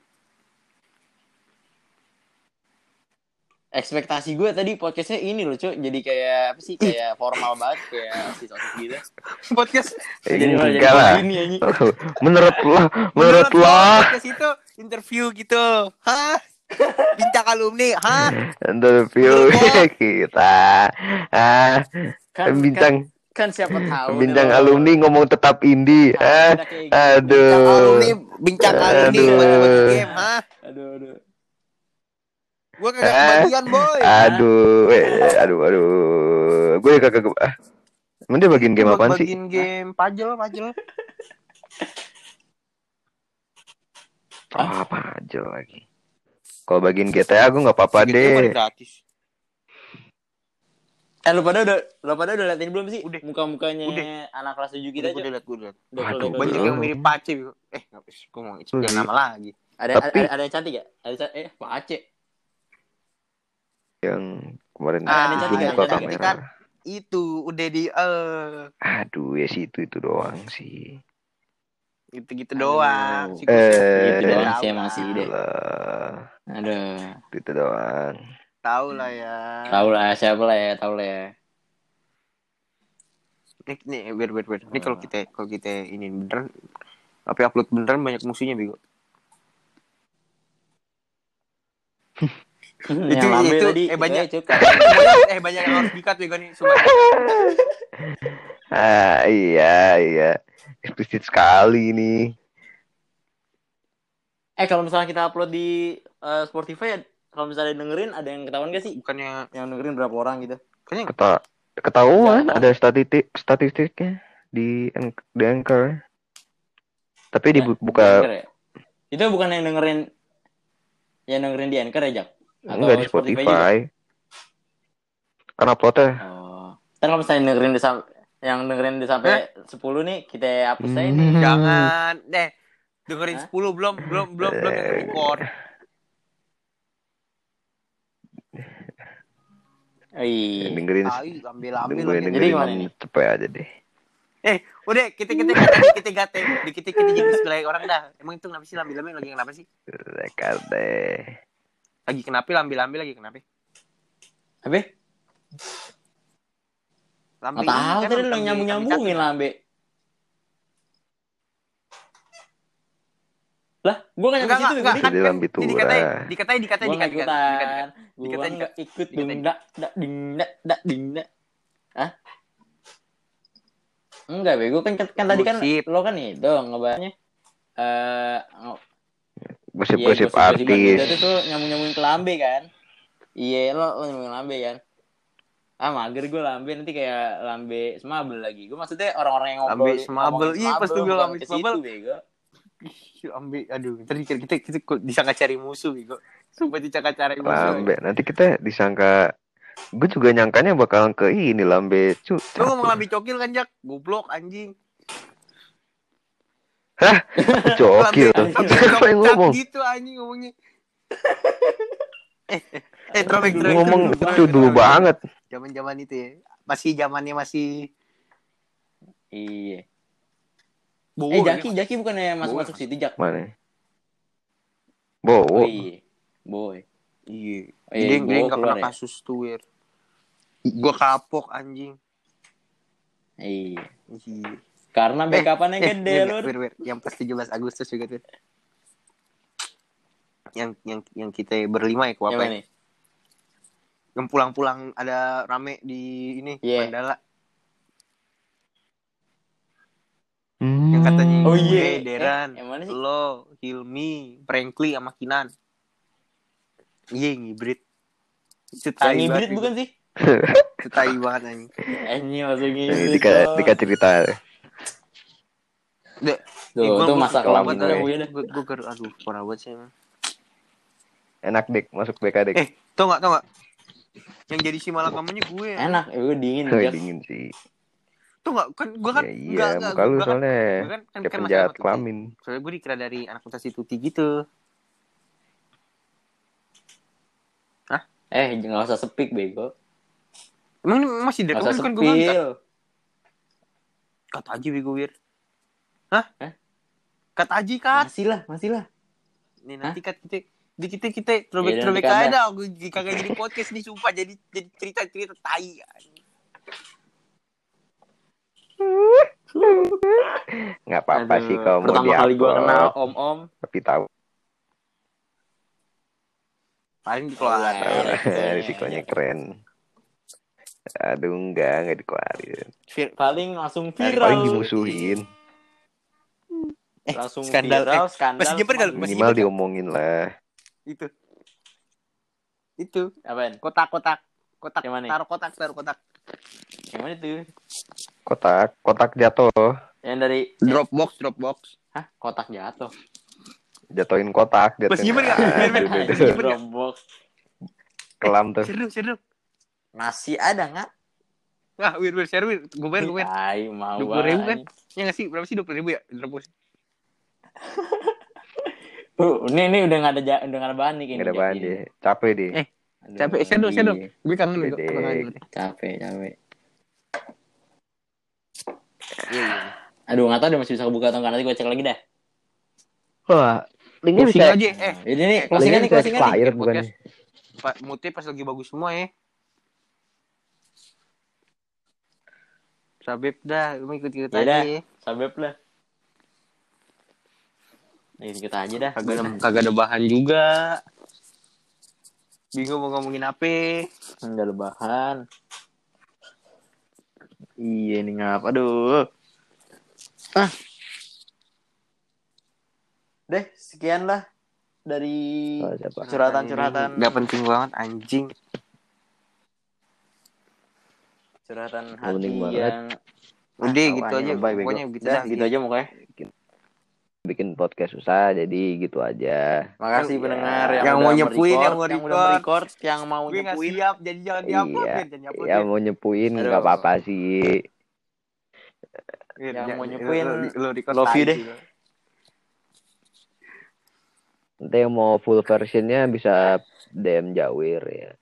Ekspektasi gue tadi podcastnya ini loh, Cuk. Jadi kayak apa sih? Kayak formal banget kayak si Sosis gitu. podcast Jadi malah jadi Enggak lah. begini anjing. Menurut lo, menurut lo lo, podcast itu interview gitu. Hah? Bincang alumni, hah? interview kita. Ah, Kan, bincang kan, kan siapa tahu. bincang dong. alumni ngomong tetap indie. Ah, aduh. Bincang alumni, bincang alumni Aduh. bagi-bagi game, hah? Aduh, aduh. Gue kagak Eh. kebagian, boy. Aduh, eh, aduh, aduh. Gue kagak ke ah. Emang dia bagian game apaan sih? Bagian game puzzle, puzzle. Oh, apa aja lagi. Kalau bagian GTA gue nggak apa-apa deh. gratis. Eh lu pada udah lu pada udah liatin belum sih Udah. muka-mukanya Udah. anak kelas 7 kita Udah, gue aja? udah liat, gue udah liat. Udah, Waduh, udah, udah, Banyak yang mirip Pace. Eh, gue mau jangan nama lagi. Ada, Tapi- ada ada yang cantik gak? Ada eh Pak Aceh. Yang kemarin Ah, ada buka ada kamera. kan? Itu udah di eh Aduh, ya sih itu itu doang sih. gitu-gitu Aduh. doang. Si Eh, Gitu udah doang sih emang sih deh. Lah, Aduh. itu doang. Tahu lah ya. Tahu lah siapa lah ya, tahu lah ya. Nih, nih, wait, wait, wait. Ini kalau kita kalau kita ini beneran apa upload beneran banyak musuhnya, Bego. yang Itu- lambe itu- tadi. eh, banyak. Eh. Banyak- eh banyak yang harus dikat Bego nih, sumpah. Ah, iya, iya. Eksplisit sekali nih. Eh kalau misalnya kita upload di eh, Spotify kalau misalnya dengerin ada yang ketahuan gak sih? Bukannya Yang dengerin berapa orang gitu? kayaknya Keta ketahuan Ya. ada statistik statistiknya di di Anchor. Tapi Ya, dibuka Di Anchor ya? Itu bukan yang dengerin yang dengerin di Anchor ya? Atau enggak di Spotify Spotify. Karena uploadnya Oh. Ntar kalau misalnya dengerin di sam- yang dengerin di sampai 10 nih kita hapus aja nih. Hmm. jangan deh dengerin Hah? 10 belum belum belum belum Eh. record. Oh, iya. dengerin Tai, ambil-ambil dengerin, lagi. Jadi dengerin gimana nih? cepet aja deh. Eh, udah kita kita kita gate, di kita kita jadi sebelah orang dah. Emang itu kenapa sih lambil-lambil lagi kenapa sih? Dekat deh. Lagi kenapa lambil-lambil lagi kenapa? Apa? Lambil Nggak tahu kan tadi lo nyambung lambil nyambungin satu. lah, gua kan Enggak, nyampe situ enggak, kan, Di kan, Lambitura. dikatain, dikatain, dikatain, dikatain, dikatain, dikatain. Gua Dikatain, nggak ikut Dikatain. ding dak dak ding dak dak ding dak. Hah? Enggak, Be. Gua kan kan tadi kan lo kan itu ngebahasnya eh Gosip-gosip iya, artis. gitu tuh nyambung-nyambungin ke lambe kan. Iya, lo, lo nyambungin lambe kan. Ah, mager gue lambe nanti kayak lambe semabel lagi. Gue maksudnya orang-orang yang ngobrol Lambe semabel. Iya, pas tuh gue lambe semabel. bego. Ih, Ambil, aduh, ntar kita kita kita disangka cari musuh, Bego. Sumpah disangka cari musuh. Lambe. Nanti kita disangka gue juga nyangkanya bakalan ke ini lambe cu. Lu ngomong lambe cokil kan, Jak? Goblok anjing. Cokil. Lambe- lambe Siapa yang cokil ngomong? Gitu anjing ngomongnya. eh, eh, throwback, Lu throwback, ngomong itu dulu banget. Zaman-zaman itu ya. Masih zamannya masih Iya. Bowo, Eh, ya. Jaki, Jaki bukannya masuk-masuk situ, Jak? Mana? Oh, Bowo. iya. Boy. Iya. Oh, iya, Dia keluar pernah ya? kasus tuh, Wir. Gua kapok anjing. Iya. Iya. Karena backupannya Eh, gede, Wir, lur. Wir, Wir. Yang pas 17 Agustus juga tuh. Yang yang yang kita berlima ya, apa? nih? Yang pulang-pulang ada rame di ini Iya. Mandala. Hmm. Yang katanya Oh, gue, iya. Deran, Eh, mana sih? lo, Hilmi, Frankly sama Kinan. Iya, ngibrit. Itu Yang tai hibrid banget, bukan sih? Itu tai banget anjing. Ini masuk Ini gitu. Dika, Dika cerita. Dek, Tuh, eh, itu masa kelam gue. gua- ya. Gue gue ger- aduh parah banget sih emang. Enak dik, masuk BK dik. Eh, tau gak, tau gak? Yang jadi si malakamunya gue. Enak, ya gue dingin. Jack. dingin sih. Tuh gak? Kan gue kan Ya, iya, enggak, enggak, muka lu kan, soalnya gua kan, kan, kan penjahat kelamin. Soalnya gue dikira dari anak mutasi tuti gitu. Eh, nggak usah sepik bego. Emang ini masih usah kan gue. Kata aja bego wir. Hah? Hah? Kata aja kat. Masih lah, masih lah. Nih nanti kat kita di kita kita throwback throwback nanti aja dah. Gue kagak jadi podcast nih sumpah jadi jadi cerita cerita tai. Nggak apa-apa sih kalau mau Pertama kali gue kenal om-om. Tapi tahu Paling dikeluarin. Risikonya keren. Aduh enggak, enggak dikeluarin. Paling langsung Paling viral. Dimusuhin. Langsung skandal. viral, Eh, skandal. masih nyamper nggak lu? Masih Minimal nggak? diomongin lah. Itu. Itu Apaan? kotak-kotak kotak Yang mana? taruh kotak taruh kotak. Yang mana tuh? Kotak, kotak jatuh. Yang dari Dropbox Dropbox. Hah? Kotak jatuh. Jatuhin kotak. Masih jatuhin- nyimpen Masih nyimpen nggak? Dropbox. Kelam tuh. Share dong. Masih ada nggak? Wah, wir wir share wir. Gue bayar, gue bayar. Ay, mau 20 ribu kan? Ya nggak sih? Berapa sih 20 ribu ya? Dropbox. Tuh, ini ini udah nggak ada ja- udah nggak ada bahan nih kayaknya. Nggak ada bahan deh. Capek deh. Eh, Aduh, Capek, share dong, share dong. Gue kangen gue. Gue. Capek, capek. Iya, iya. Aduh, nggak tahu deh masih bisa kebuka atau nggak. Nanti gue cek lagi dah. Wah, linknya Closing bisa. aja. Eh, Jadi nih, closingan nih, closingan nih. bukan? Pak Muti pas lagi bagus semua ya. Sabep dah, lu mau ikut-ikut Ya aja ya. Sabep lah. Nih, kita aja dah. Kagak ada, kagak ada bahan juga. Bingung mau ngomongin apa. Enggak ada bahan. Iya ini ngap. Aduh. Ah. Deh, sekian lah dari Oh, curhatan-curhatan Gak penting banget anjing. curhatan hati yang Udah Ah, gitu aja. Pokoknya gitu dah. gitu aja pokoknya. Bikin podcast susah, jadi gitu aja. Makasih Yang- pendengar yang, yang mau nyepuin, yang mau record. yang mau Gue gak nyepuin. siap, jadi jangan diupload. Iya. Jangan diupload, Ya mau nyepuin nggak apa-apa sih. Yang jangan- mau nyepuin, lu record love you deh. Nanti yang mau full versionnya bisa DM Jawir ya.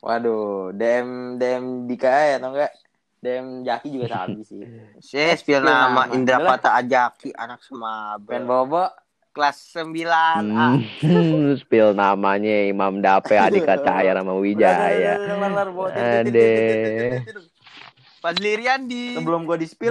Waduh, DM DM Dika ya atau enggak? DM Jaki juga sabi sih. Yes, spill nama Indra Pata Ajaki anak semaba. Ben Bobo kelas 9 ah. hmm, Spill namanya Imam Dape adik kata Ayar sama Wijaya. Ade. Pas lirian di sebelum gua di spill